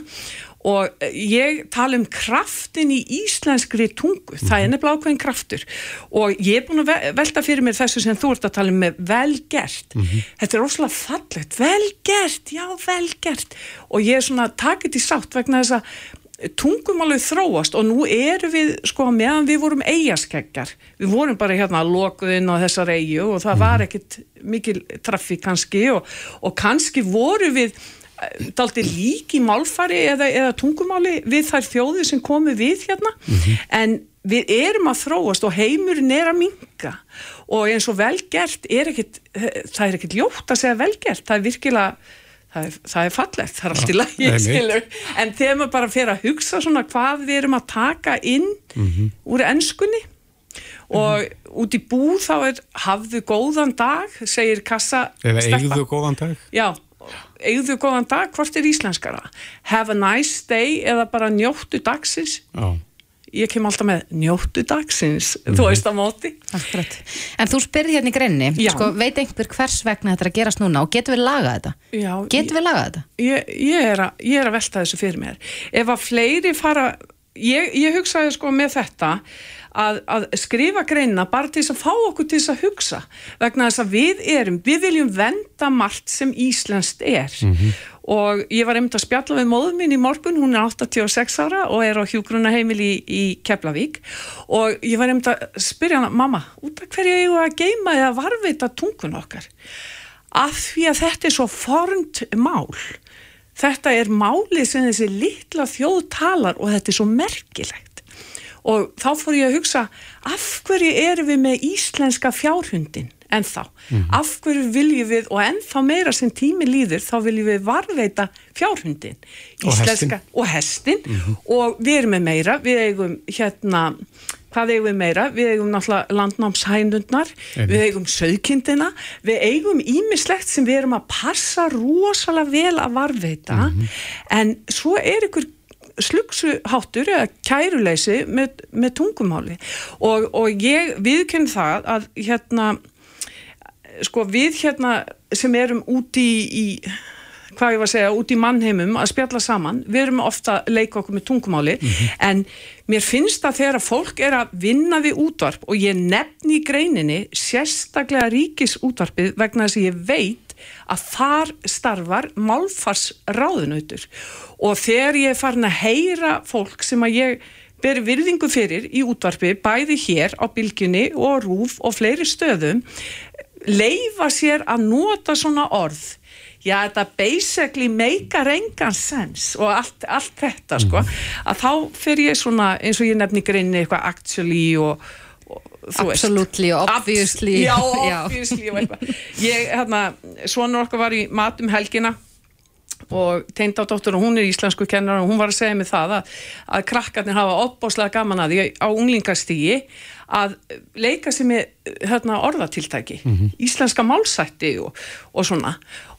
og ég tala um kraftin í íslenskri tungu, það er nefnilega ákveðin kraftur. Og ég er búin að ve- velta fyrir mér þessu sem þú ert að tala um með vel gert, þetta er rosalega fallegt. Vel gert, já vel gert. Og ég er svona takit í sátt vegna þess að tungumálið þróast. Og nú erum við sko meðan við vorum eigaskeggjar við vorum bara hérna lokuðinn á þessar eigu og það var ekkit mikil traffi kannski og, og kannski voru við daldi lík í málfari eða, eða tungumáli við þær þjóðir sem komu við hérna. En við erum að þróast og heimurinn er að minga og eins og velgert er ekkit það er ekkit ljótt að segja velgert það er virkilega það er, það er fallegt, það er allt í lagi en þegar maður bara fer að hugsa svona hvað við erum að taka inn úr ennskunni og út í bú þá er hafðu góðan dag, segir kassa Eða eigðu góðan dag? Já, eigðu góðan dag, hvort er íslenskara? Have a nice day eða bara njóttu dagsins? Já. Ég kem alltaf með njóttu dagsins, þú veist á móti. Akkurat. En þú spyrði hérna í greinni, sko, veit einhver hvers vegna þetta er að gerast núna og getur við lagað þetta? Já, Getur við lagað þetta? ég, ég, er að, ég er að velta þessu fyrir mér. Ef að fleiri fara, ég, ég hugsaði sko með þetta að, að skrifa greina bara til þess að fá okkur til þess að hugsa. Vegna þess að við erum, við viljum venda margt sem Íslenskt er. Og ég var einmitt að spjalla við móður mín í morgun, hún er 86 ára og er á hjúgrunaheimil í, í Keflavík. Og ég var einmitt að spyrja hana, mamma, út af hverju eigum við að geima eða varvita tungun okkar? Af því að þetta er svo fornt mál. Þetta er málið sem þessi litla þjóð talar og þetta er svo merkilegt og þá fór ég að hugsa af hverju erum við með íslenska fjárhundin ennþá, af hverju viljum við og ennþá meira sem tími líður þá viljum við varveita fjárhundin Og íslenska og hestin og við erum með meira, við eigum hérna hvað eigum við meira? Við eigum náttúrulega landnámshænundnar, við eigum söðkindina, við eigum ímislegt sem við erum að passa rosalega vel að varveita en svo er ykkur slugsuháttur eða kæruleysi með, með tungumáli. Og, og ég viðkynna það að hérna sko við hérna sem erum úti í, í hvað ég var að segja, út í mannheimum að spjalla saman, við erum ofta að leika okkur með tungumáli, en mér finnst að þegar fólk er að vinna við útvarp og ég nefni í greininni sérstaklega ríkis útvarpið vegna þess að ég veit að þar starfar málfarsráðunautur. Og þegar ég er farin að heyra fólk sem að ég ber virðingu fyrir í útvarpi bæði hér á bylginni og rúf og fleiri stöðum leifa sér að nota svona orð. Já þetta basically meikar engan sens og allt, allt þetta sko. Að þá fyrir ég svona eins og ég nefni greinni eitthvað actually og. Absolutely obviously. já, Já. obviously og eitthvað ég, hérna, svonur okkar var í mat um helgina og teindádóttur og hún er íslensku kennar og hún var að segja mig það að, að krakkarnir hafa opbáslega gaman að því á unglingastígi að leika sér með hérna, orðatiltæki íslenska málsætti og, og svona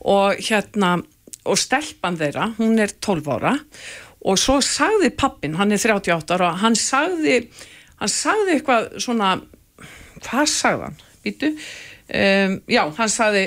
og hérna og stelpan þeirra, hún er 12 ára og svo sagði pappin, hann er 38 ára, hann sagði hann sagði eitthvað svona hvað sagði hann, býtu um, já, hann sagði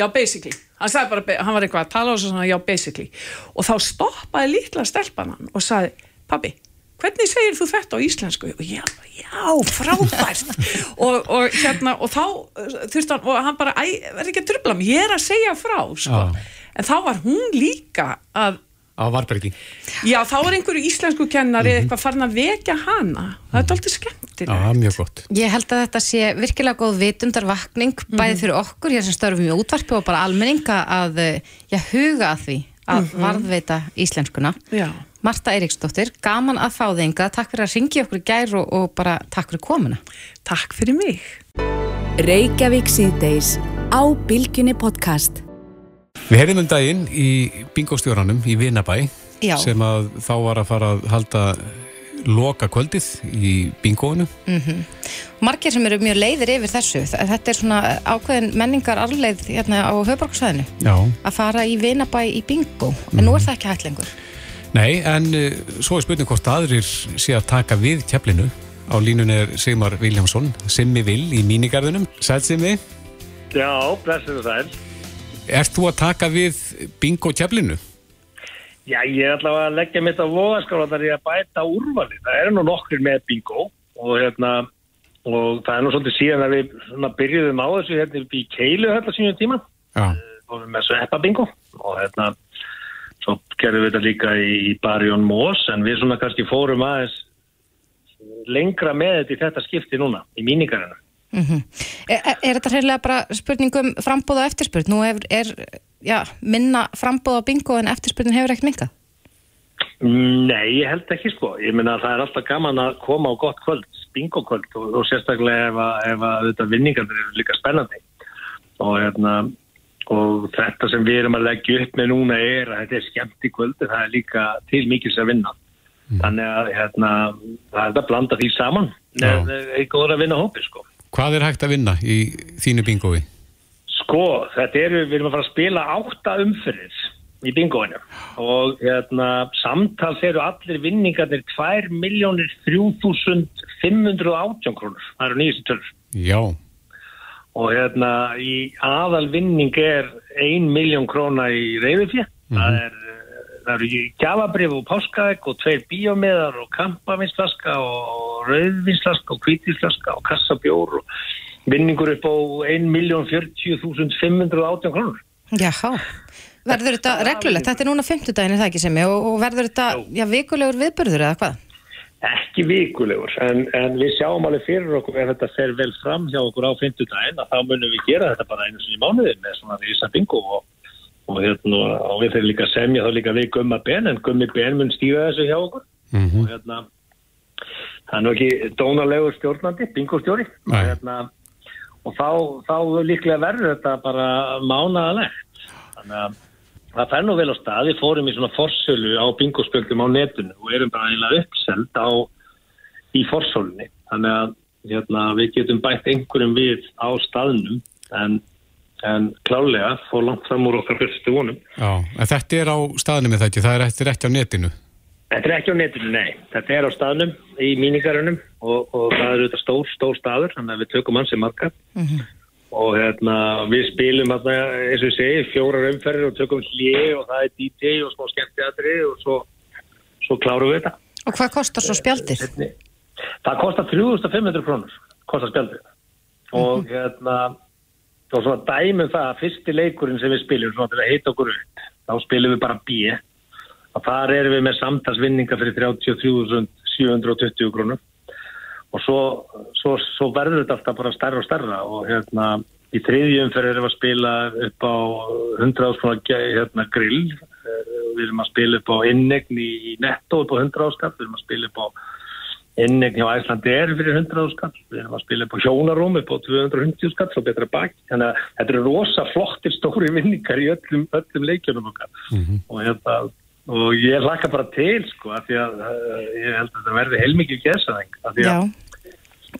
já, basically. Hann, sagði bara, hann var eitthvað að tala og svo svona, já, basically. Og þá stoppaði litla stelpan hann og sagði, pabbi hvernig segir þú þetta á íslensku? Og já, já, frábært. Og, og hérna, og þá uh, þurfti hann, og hann bara, æ, verði ekki að trubla mig ég er að segja frá, sko. Já. en þá var hún líka að Á Varbergi. já, þá var einhverju íslensku kennari eitthvað farin að vekja hana það er alltaf skemmtilegt Já, mjög gott. Ég held að þetta sé virkilega góð vitundarvakning bæði fyrir okkur, hér sem störfum í útvarpi og bara almenninga að eh, já, huga að því að Mhm. varðveita íslenskuna. Já. Marta Eiríksdóttir, gaman að fá þig enga, takk fyrir að ringi okkur í gær og, og bara takk fyrir komuna. Takk fyrir mig. Reykjavík síðdeis á Bilginni podcast. Við heyrðum um daginn í bingostjóranum í Vinabæ Já. sem að þá var að fara að halda loka kvöldið í bingóinu. Mm Margir sem eru mjög leiðir yfir þessu, þetta er svona ákveðin menningar arleið hérna á höfborgarsæðinu Já. að fara í vinabæ í bingo, en nú er það ekki hægt lengur. Nei, en uh, svo er spurning hvort aðrir sé að taka við keflinu. Á línun er Sigmar Viljámsson, Simmi Vil í mínigarðunum. Sæl Simmi, Já, blessið og sæl. Ert þú að taka við bingo keflinu? Já, ég er allavega að leggja mitt á vogaskálanar í að bæta úrvali. Það eru nú nokkur með bingo og hérna og það er nú svolítið síðan að við svona byrjuðum á þessu hérna í keilu þetta sínum tíma Já. og við með sveppa bingo og hérna svo gerðum við þetta líka í, Barjón Mós en við svona kannski fórum aðeins lengra með þetta í þetta skipti núna í mínigarinu. Mm er, er, er þetta hreinlega bara spurningum frambóð og eftirspurn? Nú er, er já, minna frambóð á bingo en eftirspurnin hefur ekkert minkað? Nei, ég held ekki sko. Ég meina að það er alltaf gaman að koma á gott kvöld, bingo kvöld og, og sérstaklega ef að, ef að þetta vinningarnir eru líka spennandi. Og, hérna, og þetta sem við erum að leggja upp með núna er að þetta er skemmt í kvöld en það er líka til mikils að vinna. Þannig að hérna, það er að blanda því saman. Það er góður að vinna hópi sko. Hvað er hægt að vinna í þínu bingói? Sko, þetta eru, við erum að fara að spila átta umfyrir í bingoinu og hérna, samtals eru allir vinningarnir 2.3.518 krónur, það eru nýjastu tölur. Já. og hérna í aðal vinning er 1 miljón króna í reyðufjö það er það eru gjafabrif og páskaegg og tveir bíómiðar og kampavinsflaska og rauðvinsflaska og hvítinsflaska og kassabjór og vinningur upp á 1.040.518 krónur Jáhá. Verður þetta reglulegt? Þetta er núna 50 daginn, er það ekki sem ég, og, og verður þetta já, vikulegur viðburður eða hvað? ekki vikulegur en, en við sjáum alveg fyrir okkur ef þetta fer vel fram hjá okkur á 50 daginn að þá munum við gera þetta bara einu sinni í mánuði með svona rísa bingo og, og, hérna, og við þeir líka semja þá líka við Gumma Ben en Gummi Ben mun stýra þessu hjá okkur. Og hérna það er nú ekki dónalegur stjórnandi bingostjóri og, hérna, og þá, þá líklega verður þetta bara mánaðalegt þannig að það fær nú vel á stað, við fórum í svona forsölu á bingospjöldum á netinu og erum bara eiginlega uppseld á í forsölunni, þannig að hérna, við getum bætt einhverjum við á staðnum en, en klálega fór langt fram úr okkar fyrstu vonum. Já, en þetta er á staðnum með þetta, það er eftir ekki á netinu. Þetta er ekki á netinu, nei. Þetta er á staðnum í mínigarunum og, og það er auðvitað stór, stór staður, þannig að við tökum hans í marga og hérna við spilum hérna, eins og ég segi, fjórar umferðir og tökum hlið og það er DJ og smá skemmtiðatri og svo, svo klárum við þetta. Og hvað kostar svo spjaldið? Það kostar 3500 krónur, kostar spjaldið. Og hérna, og svona dæmum það að fyrsti leikurinn sem við spilum, svona til að heita okkur upp, þá spilum við bara B. Og þar erum við með samtalsvinninga fyrir 33.720 krónur. Og svo, svo, svo verður þetta alltaf bara stærra og stærra og hérna í þriðjum fyrir erum við að spila upp á 100 áskona hérna, grill. Eh, við erum að spila upp á innegn í, í netto upp á 100 áskap, við erum að spila upp á innegn hjá Æslandi er fyrir 100 áskap, við erum að spila upp á hjónarum upp á 250 áskap, svo betra bak. Þannig að þetta eru rosa flottir stóri vinningar í öllum, öllum leikjunum okkar. Mm -hmm. og hérna og ég laka bara til sko að því að uh, ég held að þetta verði heilmikið gæsaðing að því að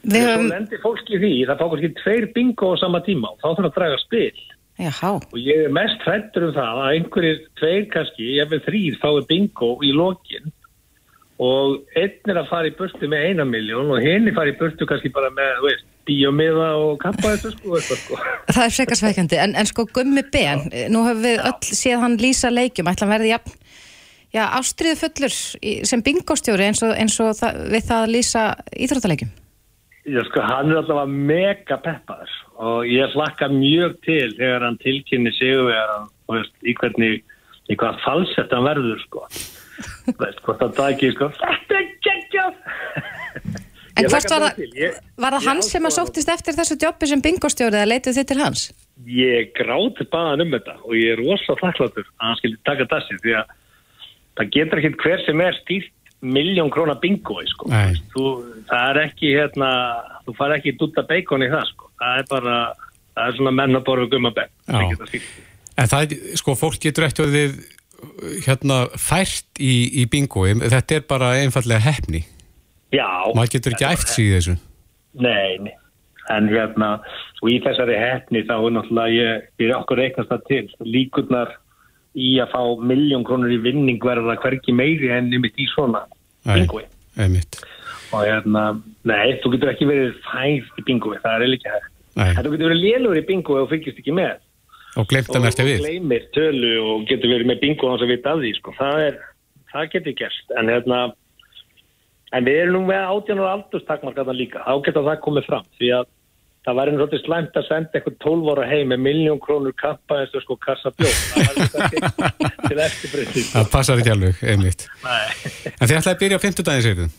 þegar höfum... lendir fólki í því það fá kannski tveir bingo á sama tíma og þá þarf að draga spil. Jáhá. og ég er mest hrættur um það að einhverjir tveir kannski, ég hefur þrýr fáið bingo í lokin og einn er að fara í burtu með eina miljón og henni fara í burtu kannski bara með, veist, bíomiða og kappa þessu sko, þetta sko. Það er frekar sveikandi, en, en sko Gummi Ben, nú hefur við öll séð hann lýsa leikjum, ætla hann verði jafn, já, ástriðu fullur sem bingostjóri eins og, eins og það, við það að lýsa íþróttaleikjum. Já, sko, hann er alltaf mega peppaður og ég hlakka mjög til þegar hann tilkynni sigurvegar og í hvernig, í hvað falsett hann verður, sko. Veist, hvort það dagi, sko, þetta er geggjað! En hvort var það, ég, var það hans sem að sóttist eftir þessu jobbi sem bingostjórið að leitið þið til hans? Ég gráti baðan um þetta og ég er rosa þakkláttur að hann skilji taka þessi því að það getur ekki hver sem er stýrt miljón krónar bingoi sko. þú, það er ekki hérna, þú far ekki dutta beikon í það sko. það er bara, það er svona menn að borða gummabæk en það er, sko, fólk getur eftir að þið hérna fært í, í bingoi, þetta er bara einfallega hefni já. Maður getur ekki æft í þessu. Nei, nei, en hérna og í þessari hefni þá er náttúrulega ég, ég er okkur reiknast það til líkurnar í að fá miljón krónur í vinning verða hverki meiri enn ymitt í svona bingoi og hérna, nei, þú getur ekki verið fæð í bingoi, það er ekki hægt. Þú getur verið lélur í bingoi og fyrkist ekki með og að gleymir tölu og getur verið með bingoi hans að vita af því, sko, það er það getur gerst, en hérna en við erum nú með átjánar aldurstakmarkaðan líka, þá getur það komið fram því að það var einu svolítið slæmt að senda eitthvað 12 ára heim með miljón krónur kappa eins og sko kassa bjóð eftirbreytið það passar ekki alveg, einmitt. En þið ætlaði að byrja á 50 daginn sér þið?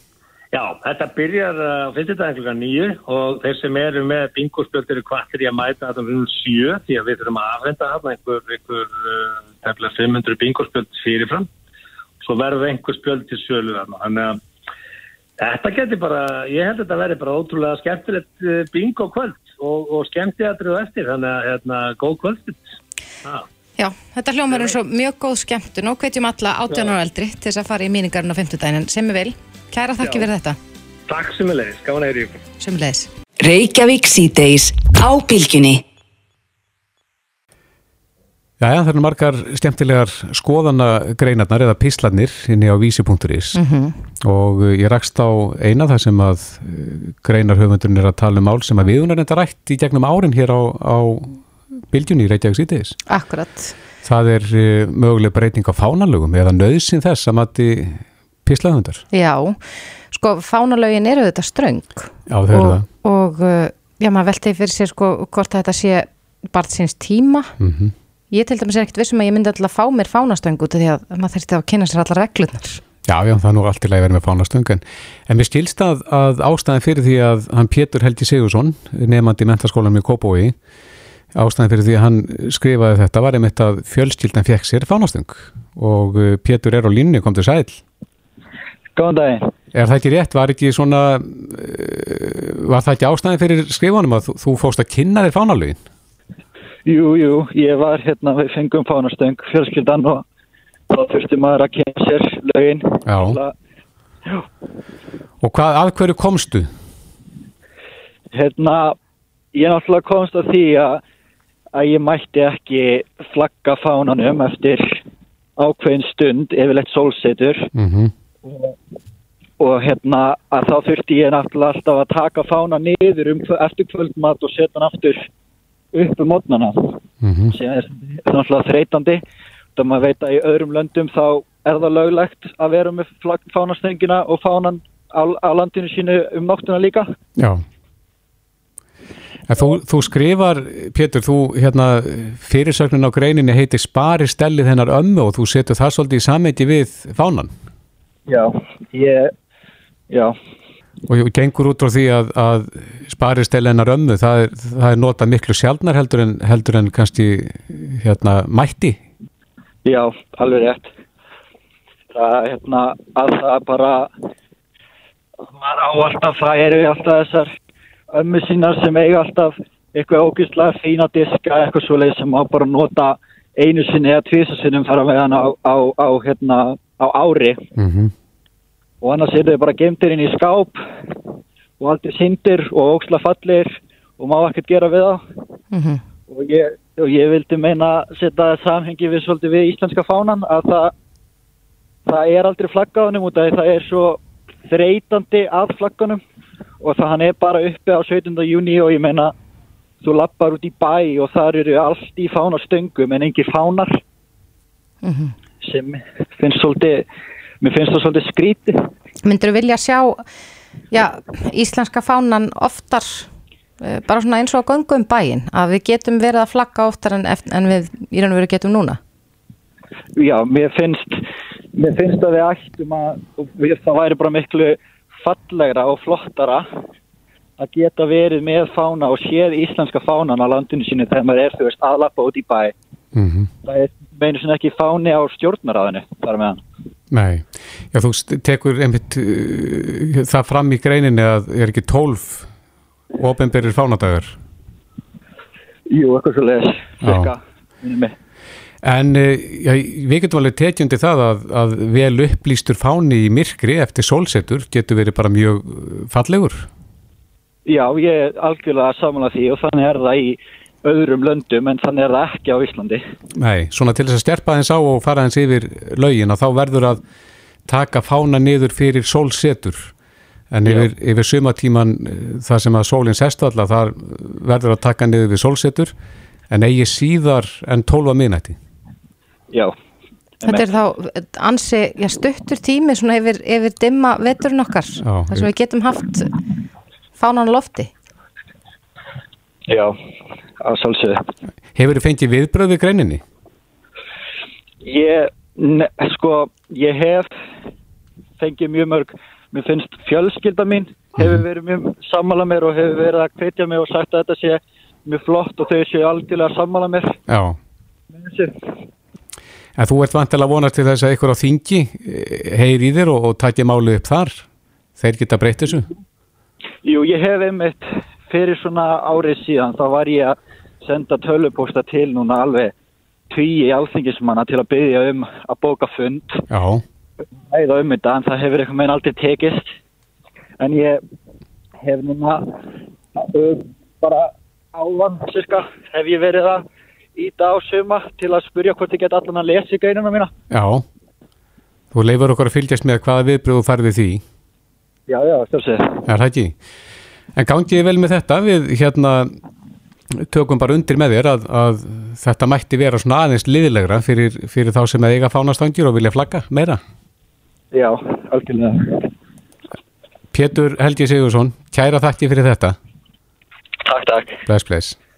Já, þetta byrjar á 50 daginn klukka nýju og þeir sem eru með bingospjöld eru kvartir í að mæta þetta um sjö því að við þurfum að afhenda þarna einhver, einhver uh, 500 bingospjöld fyrirfram svo verður einhver spjöld til sjölu þarna þannig að Þetta getur bara, ég held að þetta verði bara ótrúlega skemmtilegt bingo kvöld og, og skemmtiðatrið og eftir, þannig að hérna, góð kvöld. Ah. Já, þetta hljómar er svo mjög góð skemmtun og hvetjum alla 18 ára eldri til þess að fara í míningarinn á 50 daginn sem er vel. Kæra þakki fyrir þetta. Takk sem er leiðis, gáðan að ykkur. Sem er leiðis. Reykjavík síðdeis á bylginni. Jæja, það eru margar skemmtilegar skoðana greinarnar eða píslarnir inni á vísi.is mm -hmm. og ég rakst á eina þar sem að greinarhöfundurinn er að tala um mál sem að viðunar enda rætt í gegnum árin hér á, á bylgjunni í Reykjavík síðdeis. Akkurat. Það er uh, möguleg breyting á fánalögum eða nöðsin þess að mati píslahundar. Já, sko fánalögin eru þetta ströng. Já, þau eru það. Og já, maður veltegi fyrir sér sko hvort þetta sé bara síns tíma. Mm Ég til dæmis er ekkert vissum að ég myndi alltaf að fá mér fánastöng út af því að maður þurfti að kynna sér allar reglunar. Já, já, það er nú allt í lagi verið með fánastöng en, en mér skilst að, að ástæðin fyrir því að hann Pétur Helgi Sigursson nefandi í mentaskólanum í Kópói ástæðin fyrir því að hann skrifaði þetta var einmitt að fjölskyldan fekk sér fánastöng og uh, Pétur er á línni, kom til sæl. Góðan daginn. Er það ekki rétt? Var, ekki svona, uh, var það ekki ástæðin fyrir skrifanum að þú, þú fóst að kynna þér fánalögin? Jú, jú, ég var hérna, við fengum fánastöng, fjölskyldan og þá þurfti maður að kynna sér lögin. Já. Það, já. Og hvað, af hverju komstu? Hérna, ég náttúrulega komst að því að, að ég mætti ekki flagga fánanum eftir ákveðin stund, yfirleitt sólsetur. Mm -hmm. Og, hérna, að þá þurfti ég náttúrulega alltaf að taka fána niður um eftir kvöldmat og setja hann aftur upp um mótnana Mhm. sem er náttúrulega þreytandi þá maður veit að í öðrum löndum þá er það löglegt að vera með fánastöngina og fánan á, á landinu sínu um nóttuna líka Já. Þú, þú skrifar, Pétur, þú hérna fyrirsögnin á greininni heitir Spari stellið hennar ömmu og þú setur það svolítið í sammeiti við fánan Já, ég já, og gengur út frá því að, að Spari stellið hennar ömmu, það er, það er notað miklu sjálfnar heldur en, heldur en kannski hérna mætti. já, alveg rétt það er hérna að það bara maður á alltaf, það eru alltaf þessar ömmu sínar sem eiga alltaf eitthvað ógæslega fína diska eitthvað svoleið sem má bara nota einu sinni eða tvisa sinnum fara með hann á, á, á, hérna, á ári Mm -hmm. Og annars eru þau bara gemtir inn í skáp og aldrei sindir og óksla fallir og má ekkert gera við það Mhm. og ég, og ég vildi meina setja samhengi við svolítið við íslenska fánan að það, það er aldrei flagga á hennum út af það er svo þreytandi að flagganum og það hann er bara uppi á 17. júni og ég meina þú lappar út í bæ og þar eru allt í fánastöngum en engin fánar Mhm. sem finnst svolítið mér finnst það svolítið skríti Myndur vilja sjá já, íslenska fánan oftar eh, bara svona eins og að göngu um bæinn að við getum verið að flagga oftar en, en við í raun og veru getum núna? Já, mér finnst mér finnst að við ættum að það væri bara miklu fallegra og flottara að geta verið með fána og séð íslenska fánan á landinu sínu þegar maður er, þú veist, aðlappa út í bæ. Mm það er meinu sem ekki fáni á stjórnaráðinu þar með hann Nei, já þú tekur einmitt uh, það fram í greininni að er ekki tólf ofinberir fánadagar. Jú, eitthvað svo leiðis Já. En uh, já, við getum alveg tekjundi það að, að vel upplýstur fáni í myrkri eftir sólsetur getur verið bara mjög uh, fallegur. Já, ég er algjörlega samanlega því og þannig er það í öðrum löndum en þannig er það ekki á Íslandi. Nei, svona til þess að stjerpa þeins á og fara þeins yfir lögin að þá verður að taka fána niður fyrir sólsetur. En yfir, yfir sumatíman uh, það sem að sólinn sest alla þar verður að taka niður við sólsetur en eigi síðar en 12 minnætti. Já, Þetta er þá ansi já, stuttur tími svona yfir, yfir dimma veturinn okkar Já, þar sem við getum haft fánan á lofti já, að sjálfsögðu Hefur þið fengið viðbröð við greininni? Ég, ne, sko, ég hef fengið mjög mörg, mér finnst fjölskylda mín hefur verið mjög sammála mér og hefur verið að hvetja mig og sagt að þetta sé mjög flott og þau séu algjörlega sammála mér. Já. En þú ert vantilega að vonast til þess að ykkur á þingi eh, heyri í þér og, og takja málu upp þar. Þeir geta breytt þessu. Jú, ég hef einmitt fyrir svona árið síðan, þá var ég að senda tölupósta til núna alveg tvíi alþingismanna til að byggja um að bóka fund. Ræða um þetta en það hefur einhvern veginn aldrei tekist en ég hef núna bara ávan cirka hef ég verið að íta á suma til að spurja hvort ég get allan að lesa í greinuna mína Já. Þú leifur okkur að fylgjast með hvaða viðbröð þú farið við því. já, já, stjórnsið Er það ekki? En gangið vel með þetta, við hérna tökum bara undir með þér að, að þetta mætti vera svona aðeins liðilegra fyrir, fyrir þá sem að eiga fánastangir og vilja flagga meira. já, algjörlega Pétur Helgi Sigursson, kæra þakki fyrir þetta. takk, takk Bless, bless.